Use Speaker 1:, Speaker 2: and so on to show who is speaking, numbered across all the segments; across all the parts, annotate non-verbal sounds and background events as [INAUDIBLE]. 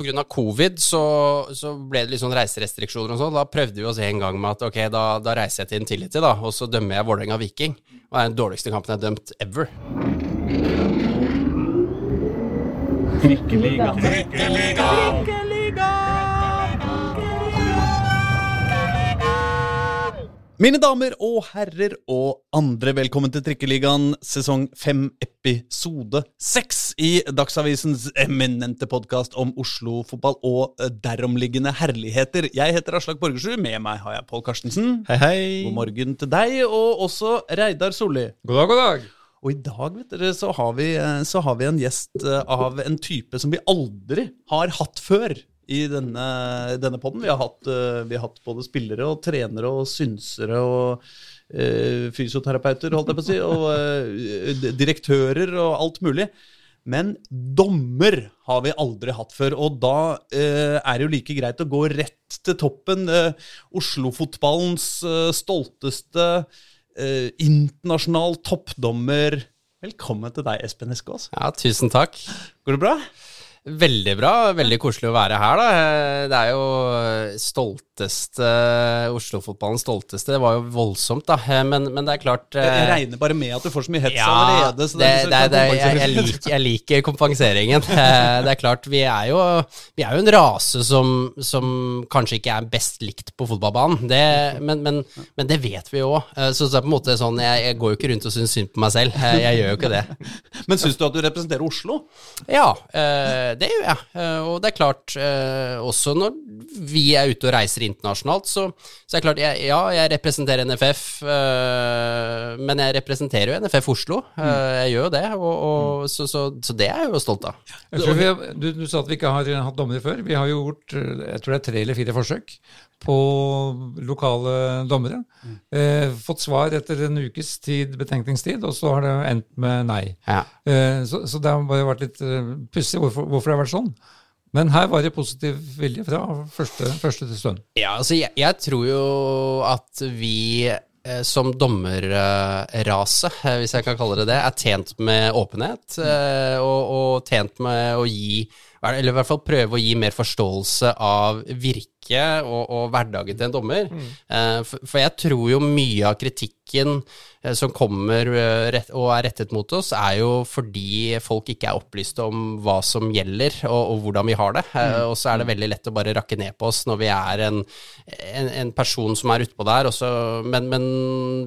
Speaker 1: pga. covid så, så ble det litt sånn reiserestriksjoner og sånn. Da prøvde vi oss en gang med at ok, da, da reiser jeg til Intility, da, og så dømmer jeg Vålerenga Viking. Og det er den dårligste kampen jeg har dømt ever.
Speaker 2: Trikkeliga. Trikkeliga.
Speaker 3: Mine damer og herrer og andre, velkommen til Trikkeligaen sesong 5, episode 6 i Dagsavisens eminente podkast om Oslo-fotball og deromliggende herligheter. Jeg heter Aslak Borgersrud, med meg har jeg Pål Karstensen.
Speaker 4: Hei, hei.
Speaker 3: God morgen til deg, og også Reidar Solli.
Speaker 4: God dag, god dag.
Speaker 3: Og i dag vet dere, så har, vi, så har vi en gjest eh, av en type som vi aldri har hatt før i denne, denne poden. Vi, uh, vi har hatt både spillere og trenere og synsere og uh, fysioterapeuter, holdt jeg på å si, og uh, direktører og alt mulig. Men dommer har vi aldri hatt før, og da er det jo like greit å gå rett til toppen. Oslo-fotballens stolteste internasjonal toppdommer. Velkommen til deg, Espen Eskås.
Speaker 1: Ja, tusen takk.
Speaker 3: Går det bra?
Speaker 1: Veldig bra. Veldig koselig å være her, da. Det er jo stolteste Oslo-fotballens stolteste. Det var jo voldsomt, da. Men, men, det er klart
Speaker 3: Jeg eh, regner bare med at du får så mye hets ja, allerede. Så
Speaker 1: det, det, det, jeg, jeg, liker, jeg, liker, kompenseringen. [LAUGHS] Eh, det er klart, vi er jo, vi er jo en rase som, som, kanskje ikke er best likt på fotballbanen. Men, men, men, det vet vi jo òg. Eh, så det er på en måte sånn, jeg, jeg går jo ikke rundt og syns synd på meg selv. Jeg gjør jo ikke det. [LAUGHS]
Speaker 3: Men syns du at du representerer Oslo?
Speaker 1: Ja det gjør jeg. Eh, og det er klart, eh, også når vi er ute og reiser internasjonalt, så, så er det klart, jeg, ja, jeg representerer NFF, øh, men jeg representerer jo NFF Oslo. Jeg gjør jo det, og, og, så, så, så, det er jeg jo stolt av.
Speaker 4: Har, du, du, sa at vi ikke har hatt dommere før. Vi har jo gjort jeg tror det er tre eller fire forsøk på lokale dommere. Mm. Eh, fått svar etter en ukes tid, betenkningstid, og så har det endt med nei. Ja. Eh, så, så, det har bare vært litt uh, pussig hvorfor, hvorfor, det har vært sånn. Men her var det positiv vilje fra første, første til stund.
Speaker 1: Ja, altså jeg, jeg, tror jo at vi eh, som dommerrase, eh, hvis jeg kan kalle det det, er tjent med åpenhet. Eh, og, og tjent med å gi eller i hvert fall prøve å gi mer forståelse av virket og, og hverdagen til en dommer. Mm. Uh, for, for, jeg tror jo mye av kritikken uh, som kommer uh, rett, og er rettet mot oss, er jo fordi folk ikke er opplyste om hva som gjelder, og, og hvordan vi har det. Mm. Og så er det veldig lett å bare rakke ned på oss når vi er en, en, en person som er utpå der. Også, men, men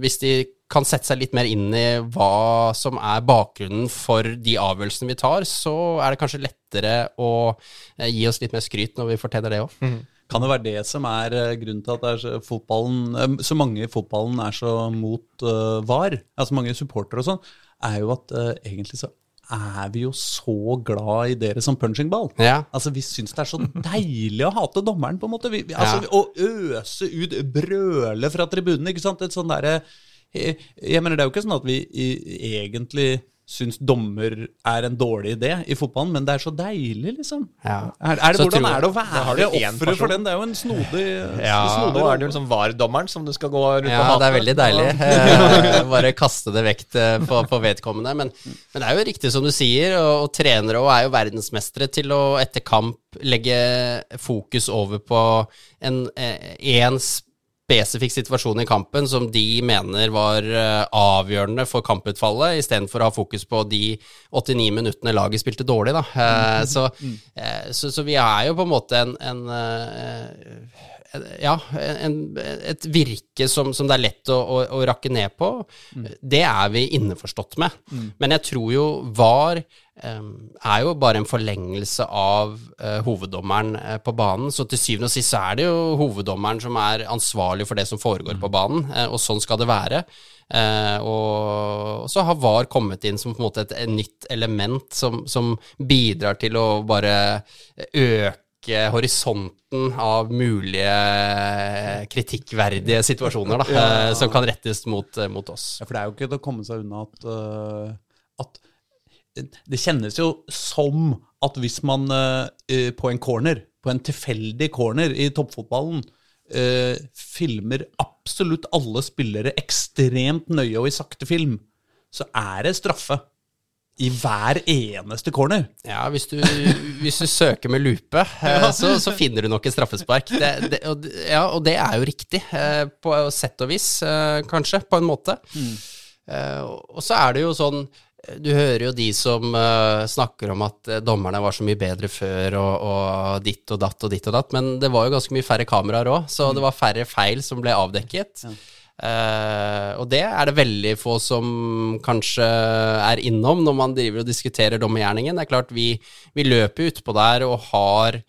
Speaker 1: hvis de kan sette seg litt mer inn i hva som er bakgrunnen for de avgjørelsene vi tar, så er det kanskje lettere å eh, gi oss litt mer skryt når vi forteller det òg. Mm.
Speaker 3: Kan det være det som er eh, grunnen til at så, eh, så mange i fotballen er så mot uh, VAR, altså mange supportere og sånn, er jo at uh, egentlig så er vi jo så glad i dere som punchingball. Ja. Altså, Vi syns det er så deilig å hate dommeren, på en måte. Vi, altså, ja. Å øse ut, brøle fra tribunene, ikke sant? Et sånn derre jeg mener, Det er jo ikke sånn at vi egentlig syns dommer er en dårlig idé i fotballen, men det er så deilig, liksom. Ja. Er, er det, hvordan er det å være offeret for den? Det er jo en snodig [LAUGHS]
Speaker 2: Ja, snodig nå er det jo liksom VAR-dommeren som du skal gå rundt ja, og
Speaker 1: hate. Ja, det er veldig deilig. Eh, [LAUGHS] bare kaste det vekk på, på vedkommende. Men, men, det er jo riktig som du sier, og, og trenere og er jo verdensmestere til å etter kamp legge fokus over på en, en, en spesifikk situasjon i kampen som de mener var uh, avgjørende for kamputfallet, istedenfor å ha fokus på de 89 minuttene laget spilte dårlig. Da. Uh, så, uh, så, så, vi er jo på en måte en, en ja, en, et virke som, som, det er lett å, å, å rakke ned på, mm. det er vi innforstått med. Mm. Men jeg tror jo VAR um, er jo bare en forlengelse av uh, hoveddommeren uh, på banen. Så til syvende og sist så er det jo hoveddommeren som er ansvarlig for det som foregår mm. på banen, uh, og sånn skal det være. og så har VAR kommet inn som på en måte et, et nytt element som, som bidrar til å bare øke øke horisonten av mulige kritikkverdige situasjoner da, [LAUGHS] ja. Eh, som kan rettes mot, eh, mot, oss.
Speaker 3: Ja, For det er jo ikke til å komme seg unna at, uh, at det kjennes jo som at hvis man uh, på en corner, på en tilfeldig corner i toppfotballen, uh, filmer absolutt alle spillere ekstremt nøye og i sakte film, så er det straffe. I hver eneste corner.
Speaker 1: Ja, hvis du, hvis du søker med lupe, [LAUGHS] eh, så, så finner du nok et straffespark. Det, det, og, ja, og det er jo riktig, eh, på sett og vis, eh, kanskje, på en måte. Mm. Og så er det jo sånn Du hører jo de som uh, snakker om at dommerne var så mye bedre før, og, og ditt og datt og ditt og datt, men det var jo ganske mye færre kameraer òg, så det var færre feil som ble avdekket. Eh, og det er det veldig få som kanskje er innom når man driver og diskuterer dommergjerningen. Det er klart, vi, vi løper utpå der og har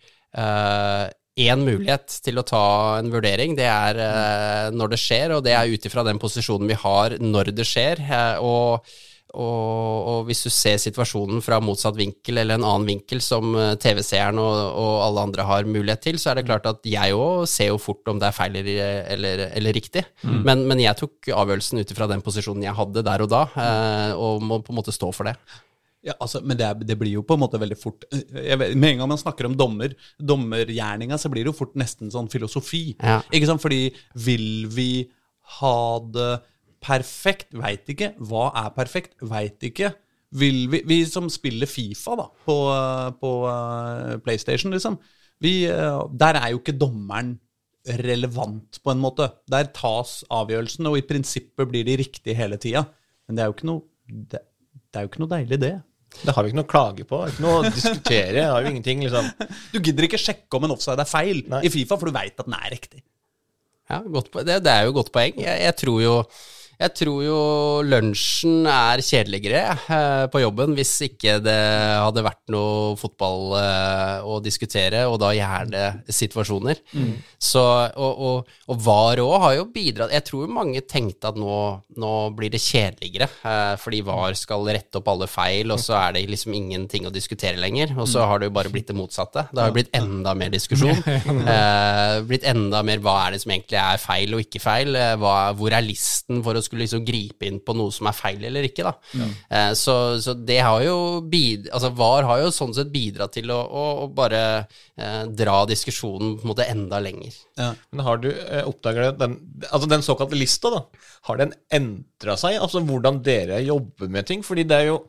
Speaker 1: én mulighet til å ta en vurdering. Det er uh, når det skjer, og det er ut ifra den posisjonen vi har når det skjer. eh, og og, og hvis du ser situasjonen fra motsatt vinkel eller en annen vinkel som eh, TV-seeren og, og alle andre har mulighet til, så er det klart at jeg òg ser jo fort om det er feil eller, eller, riktig. riktig. Men, men jeg tok avgjørelsen ut ifra den posisjonen jeg hadde der og da, eh, og må på en måte stå for det.
Speaker 3: Ja, altså, men det, er, det blir jo på en måte veldig fort jeg vet, Med en gang man snakker om dommer, dommergjerninga, så blir det jo fort nesten sånn filosofi.
Speaker 1: Ja.
Speaker 3: Ikke sant? Fordi vil vi ha det perfekt? Veit ikke. Hva er perfekt? Veit ikke. Vil vi, vi som spiller Fifa da, på, på eh, PlayStation, liksom, vi, eh, der er jo ikke dommeren relevant, på en måte. Der tas avgjørelsen, og i prinsippet blir de riktige hele tida. Men det er jo ikke noe det, det er jo ikke noe deilig, det.
Speaker 2: Det har vi ikke noe å klage på. Ikke noe å diskutere. Det har jo ingenting, liksom.
Speaker 3: Du gidder ikke sjekke om en offside er feil
Speaker 2: Nei.
Speaker 3: i Fifa, for du veit at den er riktig.
Speaker 1: Ja, godt, det, det er jo et godt poeng. Jeg, jeg tror jo jeg tror jo lunsjen er kjedeligere eh, på jobben hvis ikke det hadde vært noe fotball eh, å diskutere, og da gjerne situasjoner. Så, og, og, og VAR òg har jo bidratt Jeg tror mange tenkte at nå, nå blir det kjedeligere, eh, fordi VAR skal rette opp alle feil, og så er det liksom ingenting å diskutere lenger. Og så har det jo bare blitt det motsatte. Det har jo blitt enda mer diskusjon. [LAUGHS] Eh, blitt enda mer hva er det som egentlig er feil og ikke feil? Hva, hvor er listen for å skulle liksom gripe inn på noe som er feil eller ikke, da? Eh, så, så det har jo bid, altså VAR har jo sånn sett bidratt til å, å, å bare eh, dra diskusjonen på en måte enda lenger.
Speaker 2: Men har du eh, oppdaget den, altså den såkalte lista, da, har den endra seg? Altså hvordan dere jobber med ting? Fordi det er jo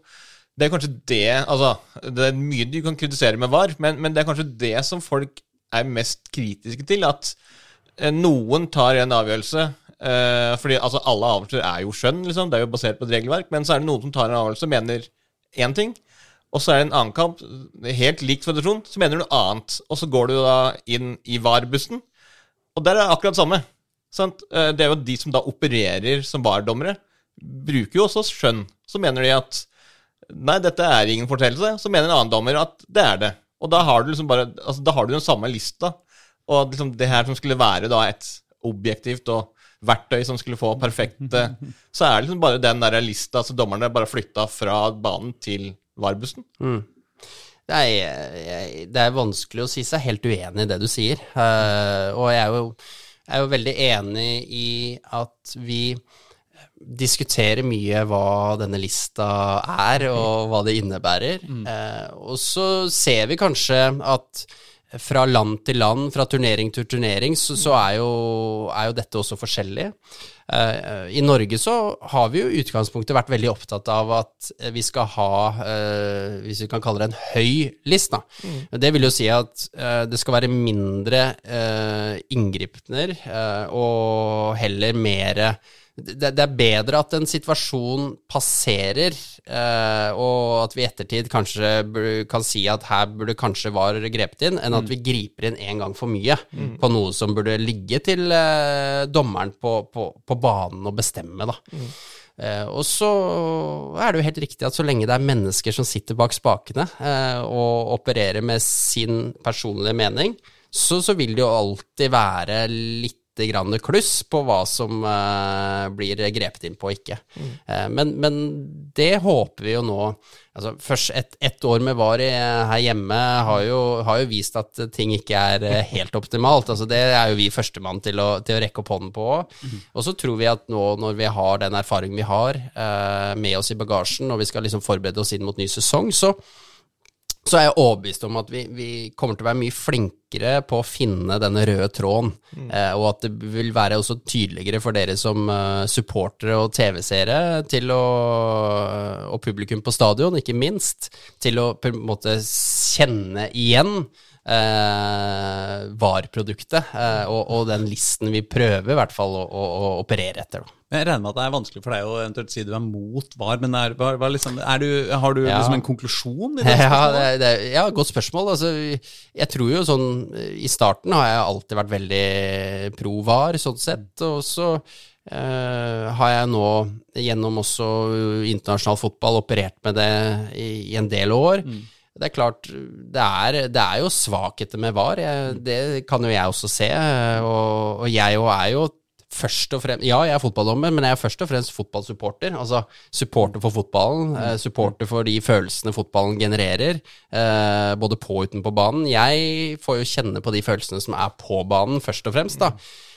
Speaker 2: det er kanskje det Altså, det er mye du kan kritisere med VAR, men, men det er kanskje det som folk er mest kritiske til. At eh, noen tar en avgjørelse eh, Fordi altså, alle avgjørelser er jo skjønn, liksom. Det er jo basert på et regelverk. Men så er det noen som tar en avgjørelse og mener én ting. Og så er det en annen kamp, helt lik federasjon, så mener du noe annet. Og så går du da inn i VAR-bussen. Og der er det akkurat samme. Sant? Eh, Det er jo de som da opererer som VAR-dommere, bruker jo også skjønn. Så mener de at nei, dette er ingen fortellelse. Så mener en annen dommer at det er det. Og da har du liksom bare Altså, da har du den samme lista. Og liksom det her som skulle være da et objektivt og verktøy som skulle få perfekte Så er det liksom bare den der lista, så dommerne bare flytta fra banen til varbussen. Mm.
Speaker 1: Det er, det er vanskelig å si seg helt uenig i det du sier. Eh, og jeg er, jo, jeg er jo veldig enig i at vi diskuterer mye hva denne lista er, og hva det innebærer. Eh, og så ser vi kanskje at fra land til land, fra turnering til turnering, så, så er, jo, er jo dette også forskjellig. Uh, I Norge så har vi jo i utgangspunktet vært veldig opptatt av at vi skal ha, uh, hvis vi kan kalle det en høy list, da. Det vil jo si at uh, det skal være mindre inngripender eh, og heller mere det, det er bedre at en situasjon passerer, eh, og at vi i ettertid kanskje kan si at her burde kanskje var grepet inn, enn at vi griper inn en gang for mye på noe som burde ligge til eh, dommeren på, på, på banen å bestemme, da. Eh, og så er det jo helt riktig at så lenge det er mennesker som sitter bak spakene eh, og opererer med sin personlige mening, så, så vil det jo alltid være litt grann kluss på hva som uh, blir grepet inn på og ikke. Eh, men, men det håper vi jo nå altså Først ett et år med VAR i, her hjemme har jo, har jo vist at ting ikke er eh, helt optimalt. altså Det er jo vi førstemann til, å- til å rekke opp hånden på. Og så tror vi at nå når vi har den erfaringen vi har uh, med oss i bagasjen, og vi skal liksom forberede oss inn mot ny sesong, så så er jeg overbevist om at vi, vi kommer til å være mye flinkere på å finne denne røde tråden, eh, og at det vil være også tydeligere for dere som eh, supportere og TV-seere til å og publikum på stadion, ikke minst, til å på en måte kjenne igjen eh, VAR-produktet eh, og, og den listen vi prøver i hvert fall å, å, å operere etter. Da.
Speaker 3: Jeg regner med at det er vanskelig for deg å eventuelt si du er mot VAR, men er, hva, hva liksom, du, har du
Speaker 1: Ja.
Speaker 3: liksom en konklusjon i det [LAUGHS]
Speaker 1: Ja, det, det, ja, godt spørsmål. Altså, jeg tror jo sånn I starten har jeg alltid vært veldig pro VAR, sånn sett. Og så Uh, har jeg nå, gjennom også internasjonal fotball, operert med det i, i en del år. Det er klart, det er, det er jo svakheter med VAR. Jeg, det kan jo jeg også se. Og, og jeg jo er jo først og fremst Ja, jeg er fotballdommer, men jeg er først og fremst fotballsupporter. Altså supporter for fotballen, eh, supporter for de følelsene fotballen genererer, eh, både på og utenpå banen. Jeg får jo kjenne på de følelsene som er på banen, først og fremst, da.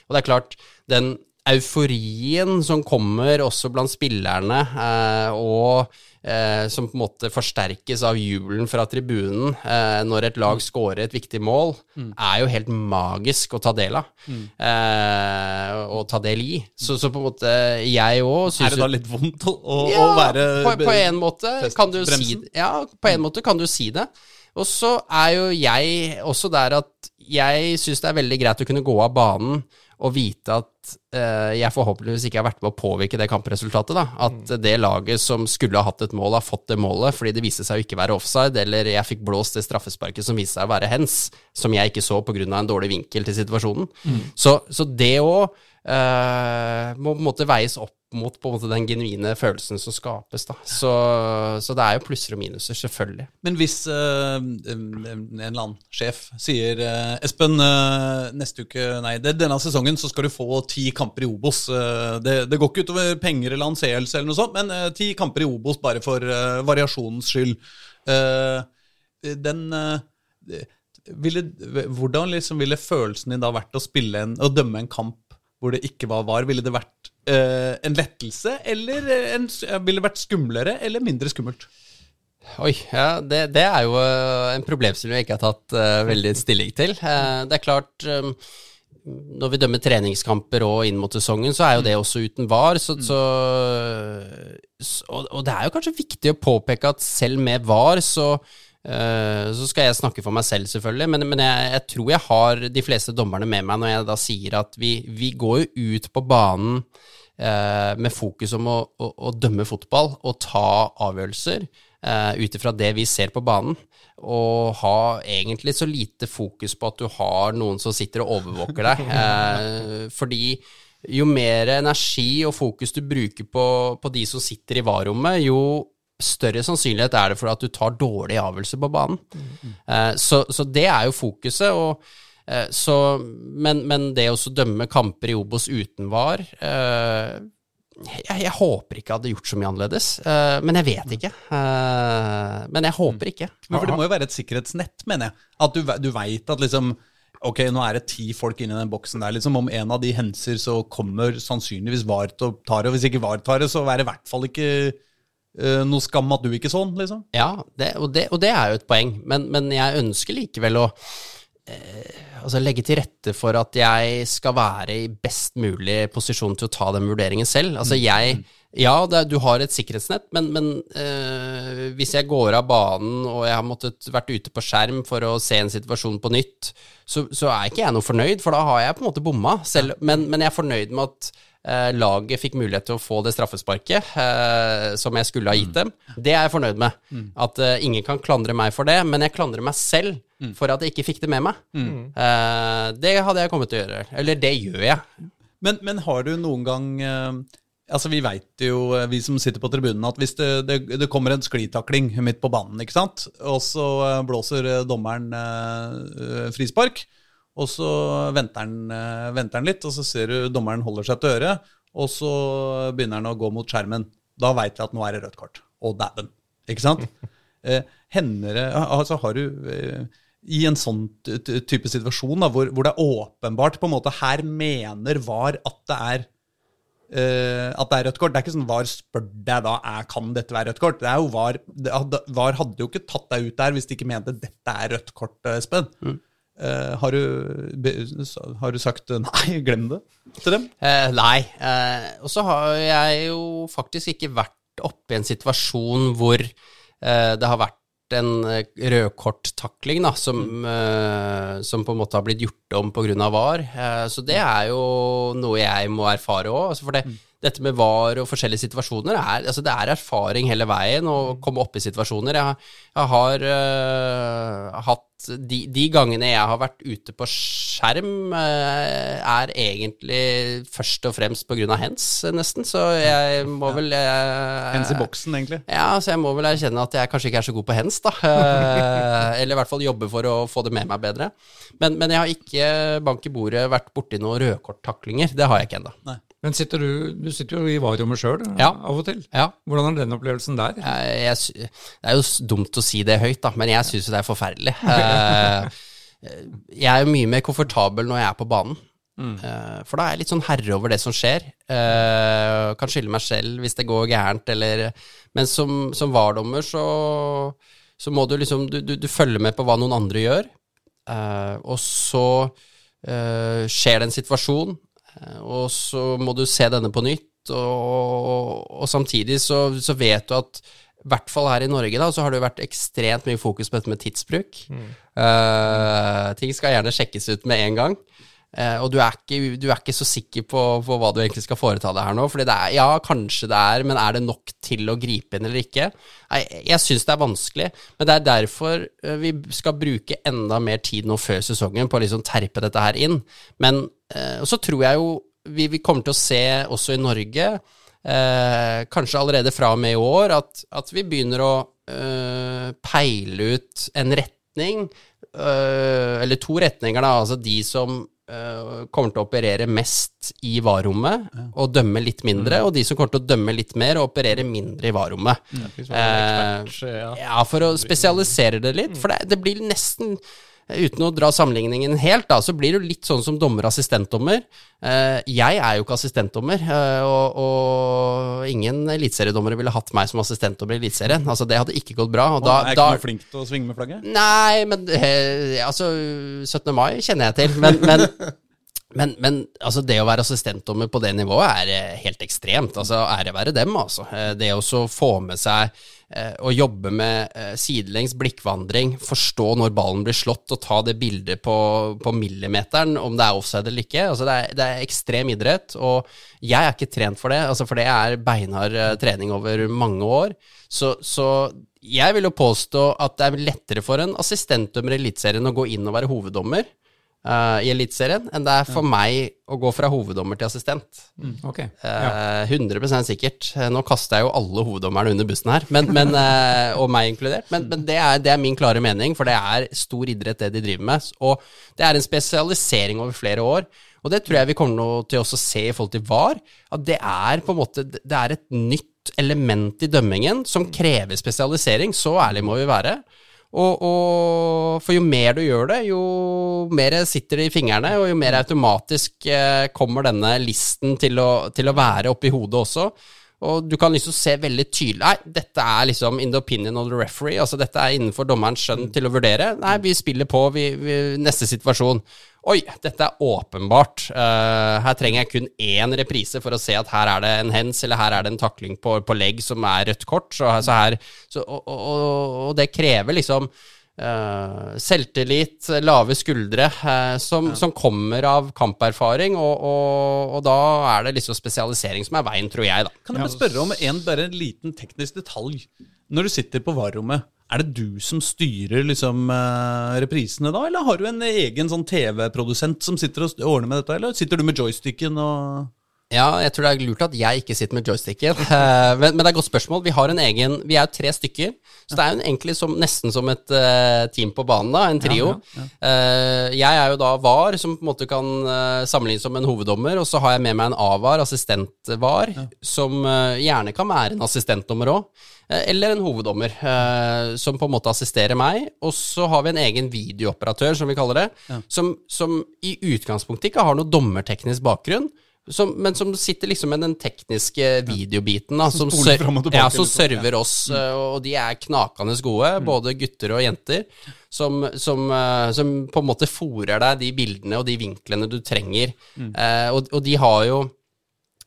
Speaker 1: Og det er klart, den euforien som kommer også blant spillerne, eh, og eh, som på en måte forsterkes av jubelen fra tribunen eh, når et lag scorer et viktig mål, er jo helt magisk å ta del av. Eh, og ta del i. Så, så på en måte jeg òg syns
Speaker 3: Er det da litt vondt å, å,
Speaker 1: ja,
Speaker 3: være
Speaker 1: på, på en måte kan du si? Ja, på en måte kan du si det. Og så er jo jeg også der at jeg syns det er veldig greit å kunne gå av banen og vite at eh, jeg forhåpentligvis ikke har vært med å påvirke det kampresultatet. da. At det laget som skulle ha hatt et mål, har fått det målet fordi det viste seg å ikke være offside, eller jeg fikk blåst det straffesparket som viste seg å være hens, som jeg ikke så pga. en dårlig vinkel til situasjonen. Så, så det òg eh, må på en måte veies opp mot måte den genuine følelsen som skapes. Så, så det er jo plusser og minuser, selvfølgelig.
Speaker 3: Men hvis uh, en eller annen sjef sier uh, Espen, neste uke, nei, det, denne sesongen så skal du få ti kamper i Obos. Det, det går ikke utover penger eller anseelse eller noe sånt, men ti kamper i Obos bare for variasjonens skyld. Den ville, Hvordan liksom ville følelsen din da vært å spille en, å dømme en kamp hvor det ikke var var? Ville det vært eh, en lettelse, eller en, ville det vært skumlere eller mindre skummelt?
Speaker 1: Oi, ja, det, det er jo eh, en problemstilling jeg ikke har tatt uh, veldig stilling til. Uh, det er klart um, når vi dømmer treningskamper og inn mot sesongen, så er jo det også uten VAR. Så, så, og, det er jo kanskje viktig å påpeke at selv med VAR, så, eh, så skal jeg snakke for meg selv, selvfølgelig. Men, men jeg, jeg tror jeg har de fleste dommerne med meg når jeg da sier at vi, vi går jo ut på banen eh, med fokus om å, å, å dømme fotball og ta avgjørelser eh, ut ifra det vi ser på banen, og ha egentlig så lite fokus på at du har noen som sitter og overvåker deg. Eh, fordi jo mer energi og fokus du bruker på, på de som sitter i varrommet, jo større sannsynlighet er det for at du tar dårlige avgjørelser på banen. Eh, så, så det er jo fokuset. og eh, så, men, men det å dømme kamper i Obos uten VAR eh, jeg, jeg håper ikke jeg hadde gjort så mye annerledes, eh, men jeg vet ikke. Eh, men jeg håper ikke.
Speaker 3: Men for det må jo være et sikkerhetsnett, mener jeg. At du, du veit at liksom Ok, nå er det ti folk inni den boksen der. liksom Om en av de henser, så kommer sannsynligvis VAR til å ta det. Og hvis ikke VAR tar det, så er det i hvert fall ikke eh, noe skam at du ikke sånn, liksom.
Speaker 1: Ja, det, og, det, og det er jo et poeng, men, men jeg ønsker likevel å uh, altså legge til rette for at jeg skal være i best mulig posisjon til å ta den vurderingen selv. Altså jeg Ja, er- du har et sikkerhetsnett, men, men eh, hvis jeg går av banen og jeg har måttet vært ute på skjerm for å se en situasjon på nytt, så, så er ikke jeg noe fornøyd, for da har jeg på en måte bomma. Selv, men, men jeg er fornøyd med at laget fikk mulighet til å få det straffesparket eh, som jeg skulle ha gitt dem. Det er jeg fornøyd med. At eh, ingen kan klandre meg for det, men jeg klandrer meg selv for at jeg ikke fikk det med meg. Eh, det hadde jeg kommet til å gjøre. Eller det gjør jeg.
Speaker 3: Men, men har du noen gang eh, Altså Vi veit jo, eh, vi som sitter på tribunen, at hvis det, det, det kommer en sklitakling midt på banen, ikke sant, og så eh, blåser eh, dommeren eh, frispark, og så venter han, eh, venter han litt, og så ser du dommeren holder seg til øret, og så begynner han å gå mot skjermen. Da veit vi at nå er det rødt kort. Å, dæven. Ikke sant? [LAUGHS] Eh, hender Altså, har du eh, i en sånn type situasjon da, hvor, hvor det er åpenbart på en måte Her mener VAR at det er eh, at det er rødt kort. Det er ikke sånn VAR spør deg da er, kan dette være rødt kort. Det er jo VAR, det hadde, VAR hadde jo ikke tatt deg ut der hvis de ikke mente dette er rødt kort, Espen. Espen. Eh, har, du, be- har du sagt eh, nei, [LAUGHS] glem det til dem?
Speaker 1: Uh, nei. Uh, og så har jeg jo faktisk ikke vært oppe i en situasjon hvor det har vært en rødkorttakling da, som, eh, som på en måte har blitt gjort om pga. VAR. Så det er jo noe jeg må erfare òg. Altså for det, dette med VAR og forskjellige situasjoner er, altså det er erfaring hele veien å komme opp i situasjoner. Jeg, har- jeg har hatt de, de gangene jeg har vært ute på skjerm, eh, er egentlig først og fremst av hens, nesten. Så jeg må vel jeg,
Speaker 3: Hens i boksen, egentlig.
Speaker 1: ja, så jeg må vel erkjenne at jeg kanskje ikke er så god på hens, da. Eh, Eller i hvert fall jobbe for å få det med meg bedre. Men, men jeg har ikke bank i bordet vært borti noen rødkorttaklinger. Det har jeg ikke ennå.
Speaker 4: Men sitter du, du sitter jo i varerommet sjøl
Speaker 1: Ja.
Speaker 4: av og til.
Speaker 1: Ja.
Speaker 4: Hvordan er den opplevelsen der?
Speaker 1: Jeg, jeg, det er jo dumt å si det høyt, da, men jeg syns det er forferdelig. [LAUGHS] Eh, jeg er jo mye mer komfortabel når jeg er på banen. Mm. for da er jeg litt sånn herre over det som skjer. Eh, kan skylde meg selv hvis det går gærent, eller Men som, som VAR-dommer så, så må du liksom du, du, du følger med på hva noen andre gjør, eh, og så eh, skjer det en situasjon, eh, og så må du se denne på nytt, og, og samtidig så, så vet du at i hvert fall her i Norge da, så har det jo vært ekstremt mye fokus på dette med tidsbruk. Eh, ting skal gjerne sjekkes ut med en gang. Eh, og du er, ikke, du er ikke så sikker på, på hva du egentlig skal foreta deg her nå. Fordi det er, ja, kanskje det er, men er det nok til å gripe inn eller ikke? Nei, jeg syns det er vanskelig, men det er derfor eh, vi skal bruke enda mer tid nå før sesongen på å liksom terpe dette her inn. Men eh, så tror jeg jo vi, vi kommer til å se også i Norge, eh, kanskje allerede fra og med i år, at, at vi begynner å peile ut en retning, eller to retninger, da, altså de som kommer til å operere mest i varrommet og dømme litt mindre, og de som kommer til å dømme litt mer og operere mindre i varrommet.
Speaker 2: Liksom
Speaker 1: Eh,
Speaker 2: ja.
Speaker 1: ja, for å spesialisere det litt, for det, det blir nesten Uten å dra sammenligningen helt, da, så blir det litt sånn som dommer-assistentdommer. Eh, jeg er jo ikke assistentdommer, eh, og, og ingen eliteseriedommere ville hatt meg som assistentdommer i Eliteserien. Altså, det hadde ikke gått bra. Og da,
Speaker 3: er
Speaker 1: du
Speaker 3: ikke noe flink til å svinge med flagget?
Speaker 1: Nei, men eh, altså 17. mai kjenner jeg til. Men, men, men, men altså, det å være assistentdommer på det nivået er helt ekstremt. Altså, ære være dem, altså. Det å få med seg å jobbe med eh, sidelengs blikkvandring, forstå når ballen blir slått, og ta det bildet på, på millimeteren, om det er offside eller ikke. Altså, det, er, det er ekstrem idrett, og jeg er ikke trent for det, altså, for det er beinhard eh, trening over mange år. Så, så jeg vil jo påstå at det er lettere for en assistentdømmer i Eliteserien å gå inn og være hoveddommer eh, i Eliteserien, enn det er for meg å gå fra hoveddommer til assistent.
Speaker 4: Ok. Ja.
Speaker 1: uh, 100 sikkert. Eh, Nå kaster jeg jo alle hoveddommerne under bussen her, men, men, uh, og meg inkludert. Men, men det, er, det er min klare mening, for det er stor idrett det de driver med. Og det er en spesialisering over flere år. Og det tror jeg vi kommer nå til også å se i forhold til VAR. At det er på en måte Det er et nytt element i dømmingen som krever spesialisering. Så ærlig må vi være. Og, og For jo mer du gjør det, jo mer sitter det i fingrene, og jo mer automatisk eh, kommer denne listen til å, til å være oppi hodet også. Og du kan liksom se veldig tydelig Nei, dette er liksom in the opinion of the referee. Altså dette er innenfor dommerens skjønn til å vurdere. Nei, vi spiller på. Vi, vi, neste situasjon. Oi, dette er åpenbart. Uh, her trenger jeg kun én reprise for å se at her er det en hens, eller her er det en takling på, på legg som er rødt kort. Så, så her, så, og, og, og det krever liksom eh, selvtillit, lave skuldre, uh, som, som kommer av kamperfaring, og, og, og da er det liksom spesialisering som er veien, tror jeg, da.
Speaker 3: Kan jeg bare spørre om en, bare en liten teknisk detalj? Når du sitter på VAR-rommet, er det du som styrer liksom, uh, reprisene da, eller har du en egen sånn TV-produsent som sitter og ordner med dette, eller sitter du med joysticken og
Speaker 1: Ja, jeg tror det er lurt at jeg ikke sitter med joysticken. [LAUGHS] Eh, men, men det er et godt spørsmål. Vi har en egen Vi er jo tre stykker, så det er jo egentlig som, nesten som et uh, team på banen, da. En trio. Eh, jeg er jo da VAR, som på en måte kan sammenlignes som en hoveddommer, og så har jeg med meg en AVAR, assistent-VAR, som gjerne kan være en assistentdommer òg. Eller en hoveddommer, som på en måte assisterer meg. Og så har vi en egen videooperatør, som vi kaller det, som, som i utgangspunktet ikke har noe dommerteknisk bakgrunn. Som, men som sitter liksom med den tekniske videobiten. Da, som,
Speaker 3: og tilbake
Speaker 1: ja, som
Speaker 3: sånn,
Speaker 1: server oss, eh, og de er knakende gode, både gutter og jenter. Som, som, eh, som på en måte fòrer deg de bildene og de vinklene du trenger. Eh, og, og de har jo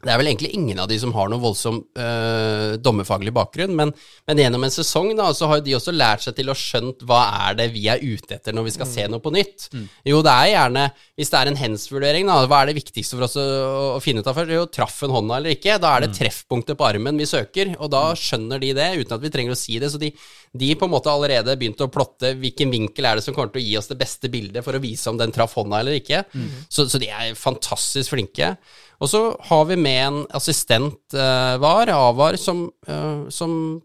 Speaker 1: det er vel egentlig ingen av de som har noen voldsom øh, dommerfaglig bakgrunn, men, men gjennom en sesong da, så har jo de også lært seg til å skjønt hva er det vi er ute etter når vi skal se noe på nytt. Jo, det er gjerne, hvis det er en hands-vurdering, da, hva er det viktigste for oss å, å finne ut av først? Jo, traff hun hånda eller ikke? Da er det treffpunktet på armen vi søker, og da skjønner de det uten at vi trenger å si det. Så de, de på en måte allerede begynte å plotte hvilken vinkel er det som kommer til å gi oss det beste bildet for å vise om den traff hånda eller ikke. Så, så de er fantastisk flinke. Og så har vi med en assistent eh, var, Avar, som, eh, som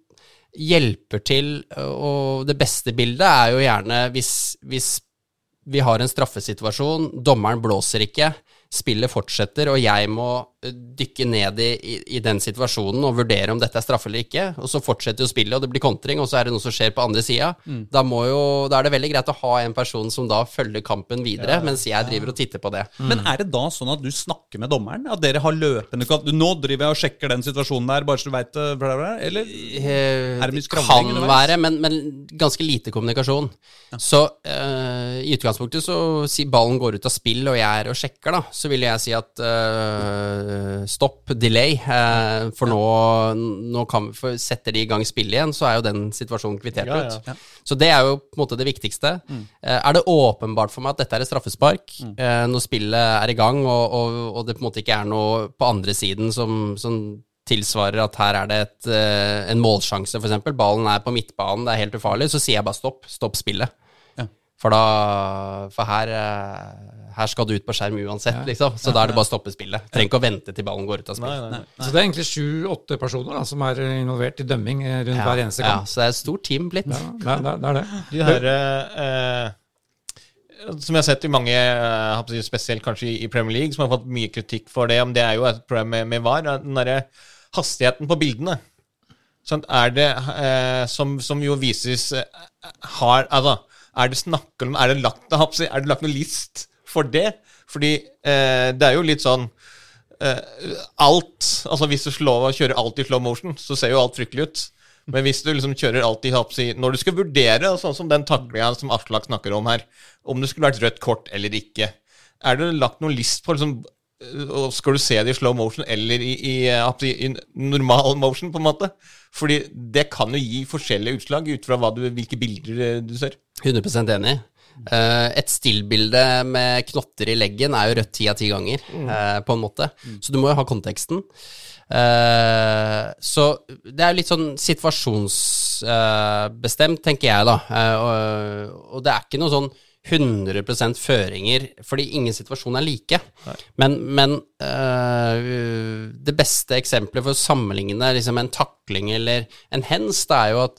Speaker 1: hjelper til, eh, og det beste bildet er jo gjerne hvis, hvis vi har en straffesituasjon, dommeren blåser ikke, spillet fortsetter, og jeg må eh, dykke ned i, i, i den situasjonen og vurdere om dette er straffe eller ikke, og så fortsetter jo spillet, og det blir kontring, og så er det noe som skjer på andre sida. Da, da er det veldig greit å ha en person som da følger kampen videre, mens jeg driver og titter på det.
Speaker 3: Men er det da sånn at du snakker med dommeren? At dere har løpende kon- Nå driver jeg og sjekker den situasjonen der, bare så du veit det? bla, Eller?
Speaker 1: Eh,
Speaker 3: Er det mye skravling
Speaker 1: kan være, men, men ganske lite kommunikasjon. Så uh, i utgangspunktet så si ballen går ut av spill, og jeg er og sjekker, da, så vil jeg si at eh, stopp, delay, eh, for nå, nå kan vi, for setter de i gang spillet igjen, så er jo den situasjonen kvittert
Speaker 2: Ja, ja.
Speaker 1: ut. Så det er jo på en måte det viktigste. Mm. er det åpenbart for meg at dette er et straffespark, eh, når spillet er i gang, og, og, og det på en måte ikke er noe på andre siden som, som tilsvarer at her er det et, eh, en målsjanse, f.eks. Ballen er på midtbanen, det er helt ufarlig, så sier jeg bare stopp. Stopp spillet.
Speaker 3: Ja.
Speaker 1: For da For her, eh, her skal du ut på skjerm uansett, liksom. Så da er det bare å stoppe spillet. Trenger ikke å vente til ballen går ut av spillet.
Speaker 2: Nei, nei, nei.
Speaker 4: Så det er egentlig sju-åtte personer da, som er involvert i dømming eh, rundt hver eneste
Speaker 1: gang.
Speaker 4: ja,
Speaker 1: så det er et stort team blitt.
Speaker 4: Ja, det, er- det, det det.
Speaker 2: De her eh, Som jeg har sett i mange, eh, spesielt kanskje i Premier League, som har fått mye kritikk for det, om det er jo et problem med, med VAR, den derre hastigheten på bildene. Sånn, er det, eh, som, som jo vises eh, har, altså, Er det snakk om Er det lagt, er det lagt noe list for det? Fordi eh, det er jo litt sånn eh, alt Altså hvis du slår, kjører alt i slow motion, så ser jo alt fryktelig ut. Men hvis du liksom kjører alt i Når du skal vurdere, sånn som den taklinga som Aslak snakker om her, om det skulle vært rødt kort eller ikke, er det lagt noen list på liksom og Skal du se det i slow motion eller i, i, si, i normal motion, på en måte? Fordi det kan jo gi forskjellige utslag ut fra du, hvilke bilder øh, du ser.
Speaker 1: 100 enig. Eh, et stillbilde med knotter i leggen er jo rødt ti av ti ganger, eh, på en måte. Så du må jo ha konteksten. Uh, så det er jo litt sånn situasjonsbestemt, tenker jeg, da. Uh, og, det er ikke noe sånn 100% føringer, fordi ingen situasjon er like. Men, men øh, det beste eksempelet for å sammenligne liksom en takling eller en hens, det er jo at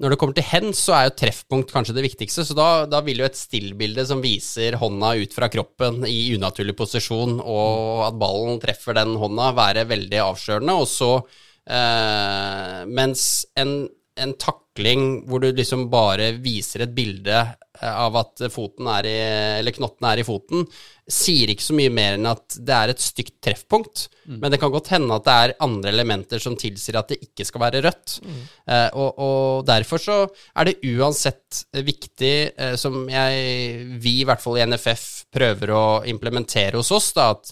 Speaker 1: når det kommer til hens, så er jo treffpunkt kanskje det viktigste. Så da, da vil jo et stillbilde som viser hånda ut fra kroppen i unaturlig posisjon, og at ballen treffer den hånda, være veldig avslørende. Og så eh, Mens en, en takling hvor du liksom bare viser et bilde eh, av at foten er i, eller knotten er i foten, sier ikke så mye mer enn at det er et stygt treffpunkt. Men det kan godt hende at det er andre elementer som tilsier at det ikke skal være rødt. Eh, og, og derfor så er det uansett viktig, eh, som jeg, vi i hvert fall i NFF prøver å implementere hos oss, da, at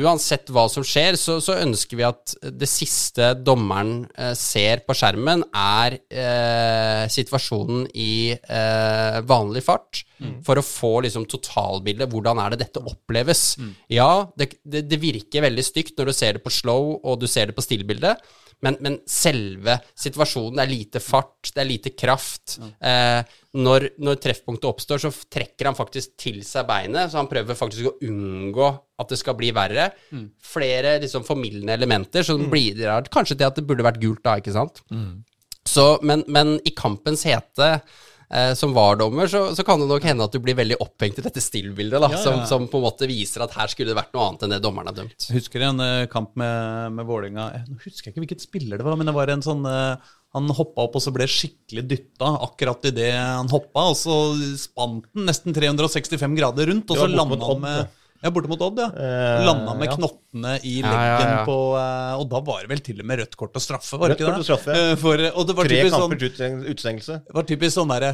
Speaker 1: uansett hva som skjer, så, så ønsker vi at det siste dommeren eh, ser på skjermen, er eh, situasjonen i eh, vanlig fart, for å få liksom totalbildet. Hvordan er det dette oppleves? Ja, det, det, det virker veldig stygt når du ser det på slow, og du ser det på stillbildet. Men, men selve situasjonen, det er lite fart, det er lite kraft. Eh, når, når treffpunktet oppstår, så trekker han faktisk til seg beinet, så han prøver faktisk å unngå at det skal bli verre. Flere liksom formildende elementer som bidrar kanskje til at det burde vært gult da, ikke sant? Så, men, men i kampens hete eh, som VAR-dommer, så, så kan det nok hende at du blir veldig opphengt i dette stillbildet, da,
Speaker 2: Ja, ja.
Speaker 1: Som, som på en måte viser at her skulle det vært noe annet enn det dommeren har dømt.
Speaker 3: Jeg husker en uh, kamp med, med Vålinga eh, Nå husker jeg ikke hvilket spiller det var, men det var en sånn uh, Han hoppa opp og så ble skikkelig dytta akkurat idet han hoppa, og så spant den nesten 365 grader rundt, og så landa han med Ja, borte mot Odd, ja.
Speaker 2: Eh,
Speaker 3: Landa med
Speaker 2: ja.
Speaker 3: knottene i
Speaker 1: Ja,
Speaker 3: leggen
Speaker 1: ja, ja.
Speaker 3: på eh, Og da var det vel til og med rødt kort og straffe, var det
Speaker 2: Rødt
Speaker 3: ikke
Speaker 2: kort
Speaker 3: det?
Speaker 2: og straffe.
Speaker 3: Eh, For, og det var
Speaker 2: Tre
Speaker 3: typisk sånn,
Speaker 2: kamper utsteng- utestengelse.
Speaker 3: det var typisk sånn derre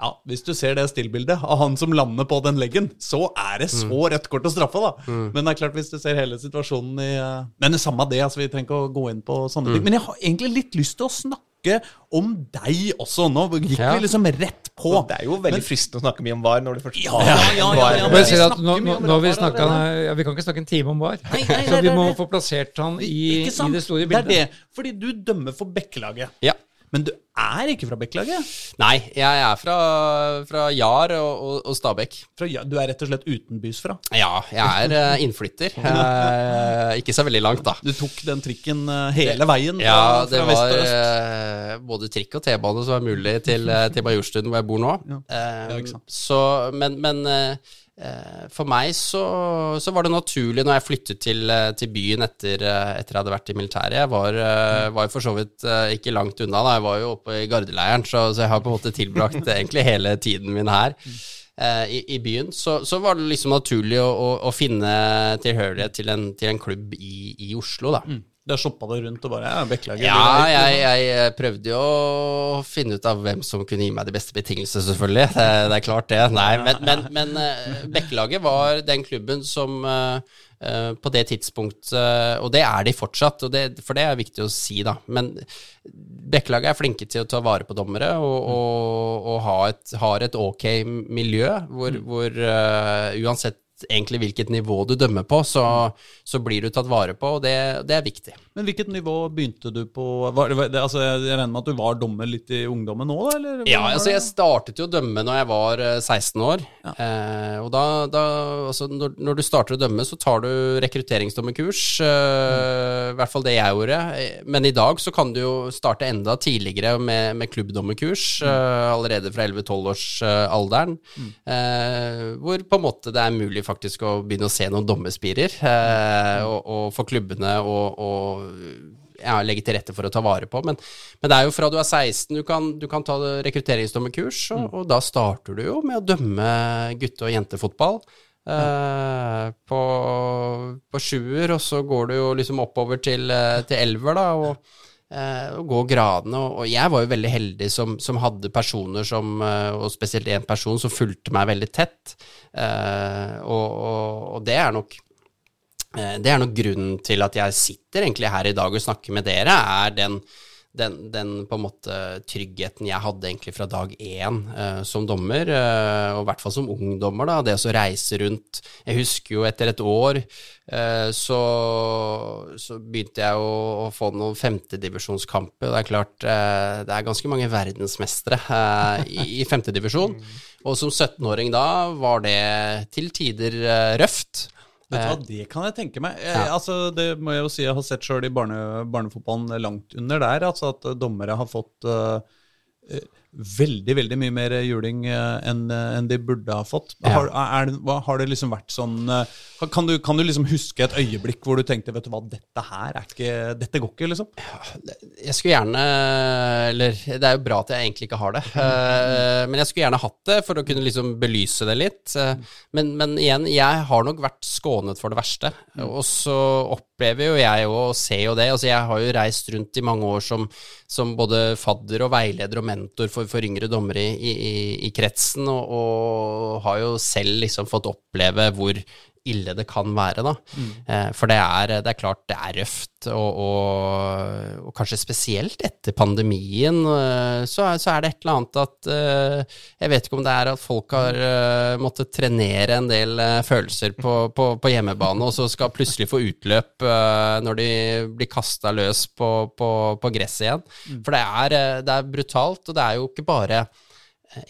Speaker 3: ja, Hvis du ser det stillbildet av han som lander på den leggen, så er det så rødt kort å straffe, da. Men det er klart, hvis du ser hele situasjonen i eh, Men det samme det, altså, vi trenger ikke å gå inn på sånne ting. Men jeg har egentlig litt lyst til å snakke om deg også. Nå gikk
Speaker 1: Ja.
Speaker 3: vi liksom rett på.
Speaker 2: Det er jo veldig fristende å snakke mye om VAR når du først
Speaker 3: Ja, ja, ja, ja, men vi
Speaker 4: at nå, nå, vi
Speaker 3: snakka,
Speaker 4: ja, Vi kan ikke snakke en time om VAR.
Speaker 3: Nei, nei,
Speaker 4: Så vi må få plassert han i, i det store
Speaker 3: Det
Speaker 4: bildet.
Speaker 3: er det. Fordi du dømmer for Bekkelaget.
Speaker 1: Ja.
Speaker 3: Men du er ikke fra Bekkelaget?
Speaker 1: Nei, jeg er fra, fra Jar og, og, og Stabekk.
Speaker 3: Du er rett og slett utenbys fra?
Speaker 1: Ja, jeg er eh, innflytter. Eh, ikke så veldig langt, da.
Speaker 3: Du tok den trikken eh, hele veien fra,
Speaker 1: Ja, det
Speaker 3: fra vest
Speaker 1: var eh, både trikk og T-bane som var mulig til, til Majorstuen, hvor jeg bor nå.
Speaker 3: Ja. Ja,
Speaker 1: så, men men for meg så, så var det naturlig når jeg flyttet til, eh, til byen etter, eh, etter jeg hadde vært i militæret. Jeg var, eh, jo for så vidt eh, ikke langt unna, da. jeg var jo oppe i gardeleiren, så, så jeg har på en måte tilbrakt egentlig hele tiden min her. eh, I, I byen, så, så var det liksom naturlig å, å, å finne tilhørighet til en, til en klubb i, i Oslo, da.
Speaker 3: Da shoppa det rundt og bare ja, beklager.
Speaker 1: Ja, jeg, jeg prøvde jo å finne ut av hvem som kunne gi meg de beste betingelsene, selvfølgelig. Det, det er klart, det. Nei, men, men, men eh, Bekkelaget var den klubben som eh, eh, på det tidspunktet Og det er de fortsatt, det, for det er viktig å si, da. Men Bekkelaget er flinke til å ta vare på dommere og, og, og ha et, har et ok miljø hvor, hvor uh, uansett egentlig hvilket nivå du dømmer på, så, så blir du tatt vare på, og det, det er viktig.
Speaker 3: Men hvilket nivå begynte du på? Var, det- altså, jeg regner med at du var dommer litt i ungdommen nå, da? Eller?
Speaker 1: Ja, altså jeg startet jo å dømme når jeg var eh, 16 år. Eh, og da, da altså når, når du starter å dømme, så tar du rekrutteringsdommerkurs. Eh, I hvert fall det jeg gjorde. Eh, Men i dag så kan du jo starte enda tidligere med, med klubbdommerkurs. eh, allerede fra 11-12-årsalderen. Eh, hvor på en måte det er mulig faktisk å begynne å se noen dommerspirer. Eh, og, og for klubbene å og ja, legge til rette for å ta vare på. Men, men det er jo fra du er 16 du kan, du kan ta rekrutteringsdommerkurs, og, og da starter du jo med å dømme gutte- og jentefotball. eh, på, på sjuer, og så går du jo liksom oppover til, eh, til elver, da, og, eh, gå gradene. Og, jeg var jo veldig heldig som, som hadde personer som, eh, og spesielt én person, som fulgte meg veldig tett. Eh, og, og, og det er nok Det er nok grunnen til at jeg sitter egentlig her i dag og snakker med dere, er den, den, den på en måte tryggheten jeg hadde egentlig fra dag én eh, som dommer, eh, og i hvert fall som ungdommer, da, det å reise rundt. Jeg husker jo etter et år eh, så, så begynte jeg å, å få noen femtedivisjonskamper, det er klart eh, det er ganske mange verdensmestere eh, i, i femtedivisjon, [LAUGHS] og som 17-åring da var det til tider eh, røft.
Speaker 3: Vet du hva, det kan jeg tenke meg. Jeg, altså, det må jeg jo si jeg har sett sjøl i barne, barnefotballen langt under der. Altså at eh, dommere har fått uh, eh, veldig, veldig mye mer juling eh, enn en de burde ha fått. Har, er, har det liksom vært sånn eh, kan, du, kan du liksom huske et øyeblikk hvor du tenkte vet du hva, dette her er ikke Dette går ikke, liksom?
Speaker 1: Jeg skulle gjerne Eller det er jo bra at jeg egentlig ikke har det. eh, men jeg skulle gjerne hatt det for å kunne liksom belyse det litt. eh, men, men igjen, jeg har nok vært skånet for det verste. Og så opplever jo jeg òg, og ser jo det. Altså jeg har jo reist rundt i mange år som, som både fadder og veileder og mentor for, for yngre dommere i, i, i kretsen, og, og har jo selv liksom fått oppleve hvor ille det kan være, da. Eh, for det er, det er klart det er røft, og, og, og kanskje spesielt etter pandemien, eh, så, er- så er det et eller annet at eh, Jeg vet ikke om det er at folk har måttet trenere en del følelser på, på, på hjemmebane, og så skal plutselig få utløp når de blir kasta løs på, på, på gresset igjen. For det er, det er brutalt, og det er jo ikke bare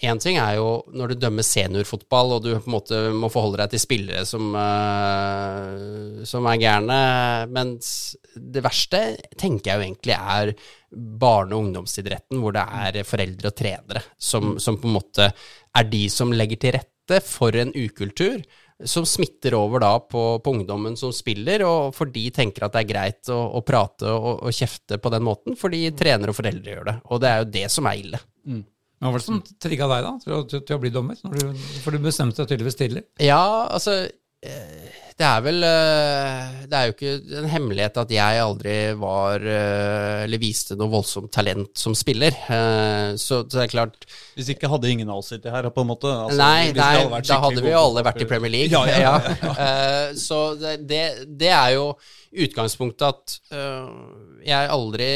Speaker 1: Én ting er jo når du dømmer seniorfotball, og du på en måte må forholde deg til spillere som, uh, som er gærne, mens det verste tenker jeg jo egentlig er barne- og ungdomsidretten, hvor det er foreldre og trenere som, som på en måte er de som legger til rette for en ukultur. Som smitter over da på, på ungdommen som spiller, og for de tenker at det er greit å, å prate og, og kjefte på den måten, fordi trenere og foreldre gjør det. Og det er jo det som er ille.
Speaker 4: Hva var det som trigga deg da, til å, til, å bli dommer? Når du, for du bestemte deg tydeligvis tidlig.
Speaker 1: Ja, altså eh, det er vel eh, Det er jo ikke en hemmelighet at jeg aldri var eh, Eller viste noe voldsomt talent som spiller. Eh, Så så det er klart
Speaker 3: Hvis ikke hadde ingen av oss sittet her, på en måte. Altså,
Speaker 1: Nei, nei da hadde vi jo alle vært i. Premier League.
Speaker 3: Ja, ja, ja, ja. [LAUGHS]
Speaker 1: Eh, Så det, det, er jo utgangspunktet at jeg aldri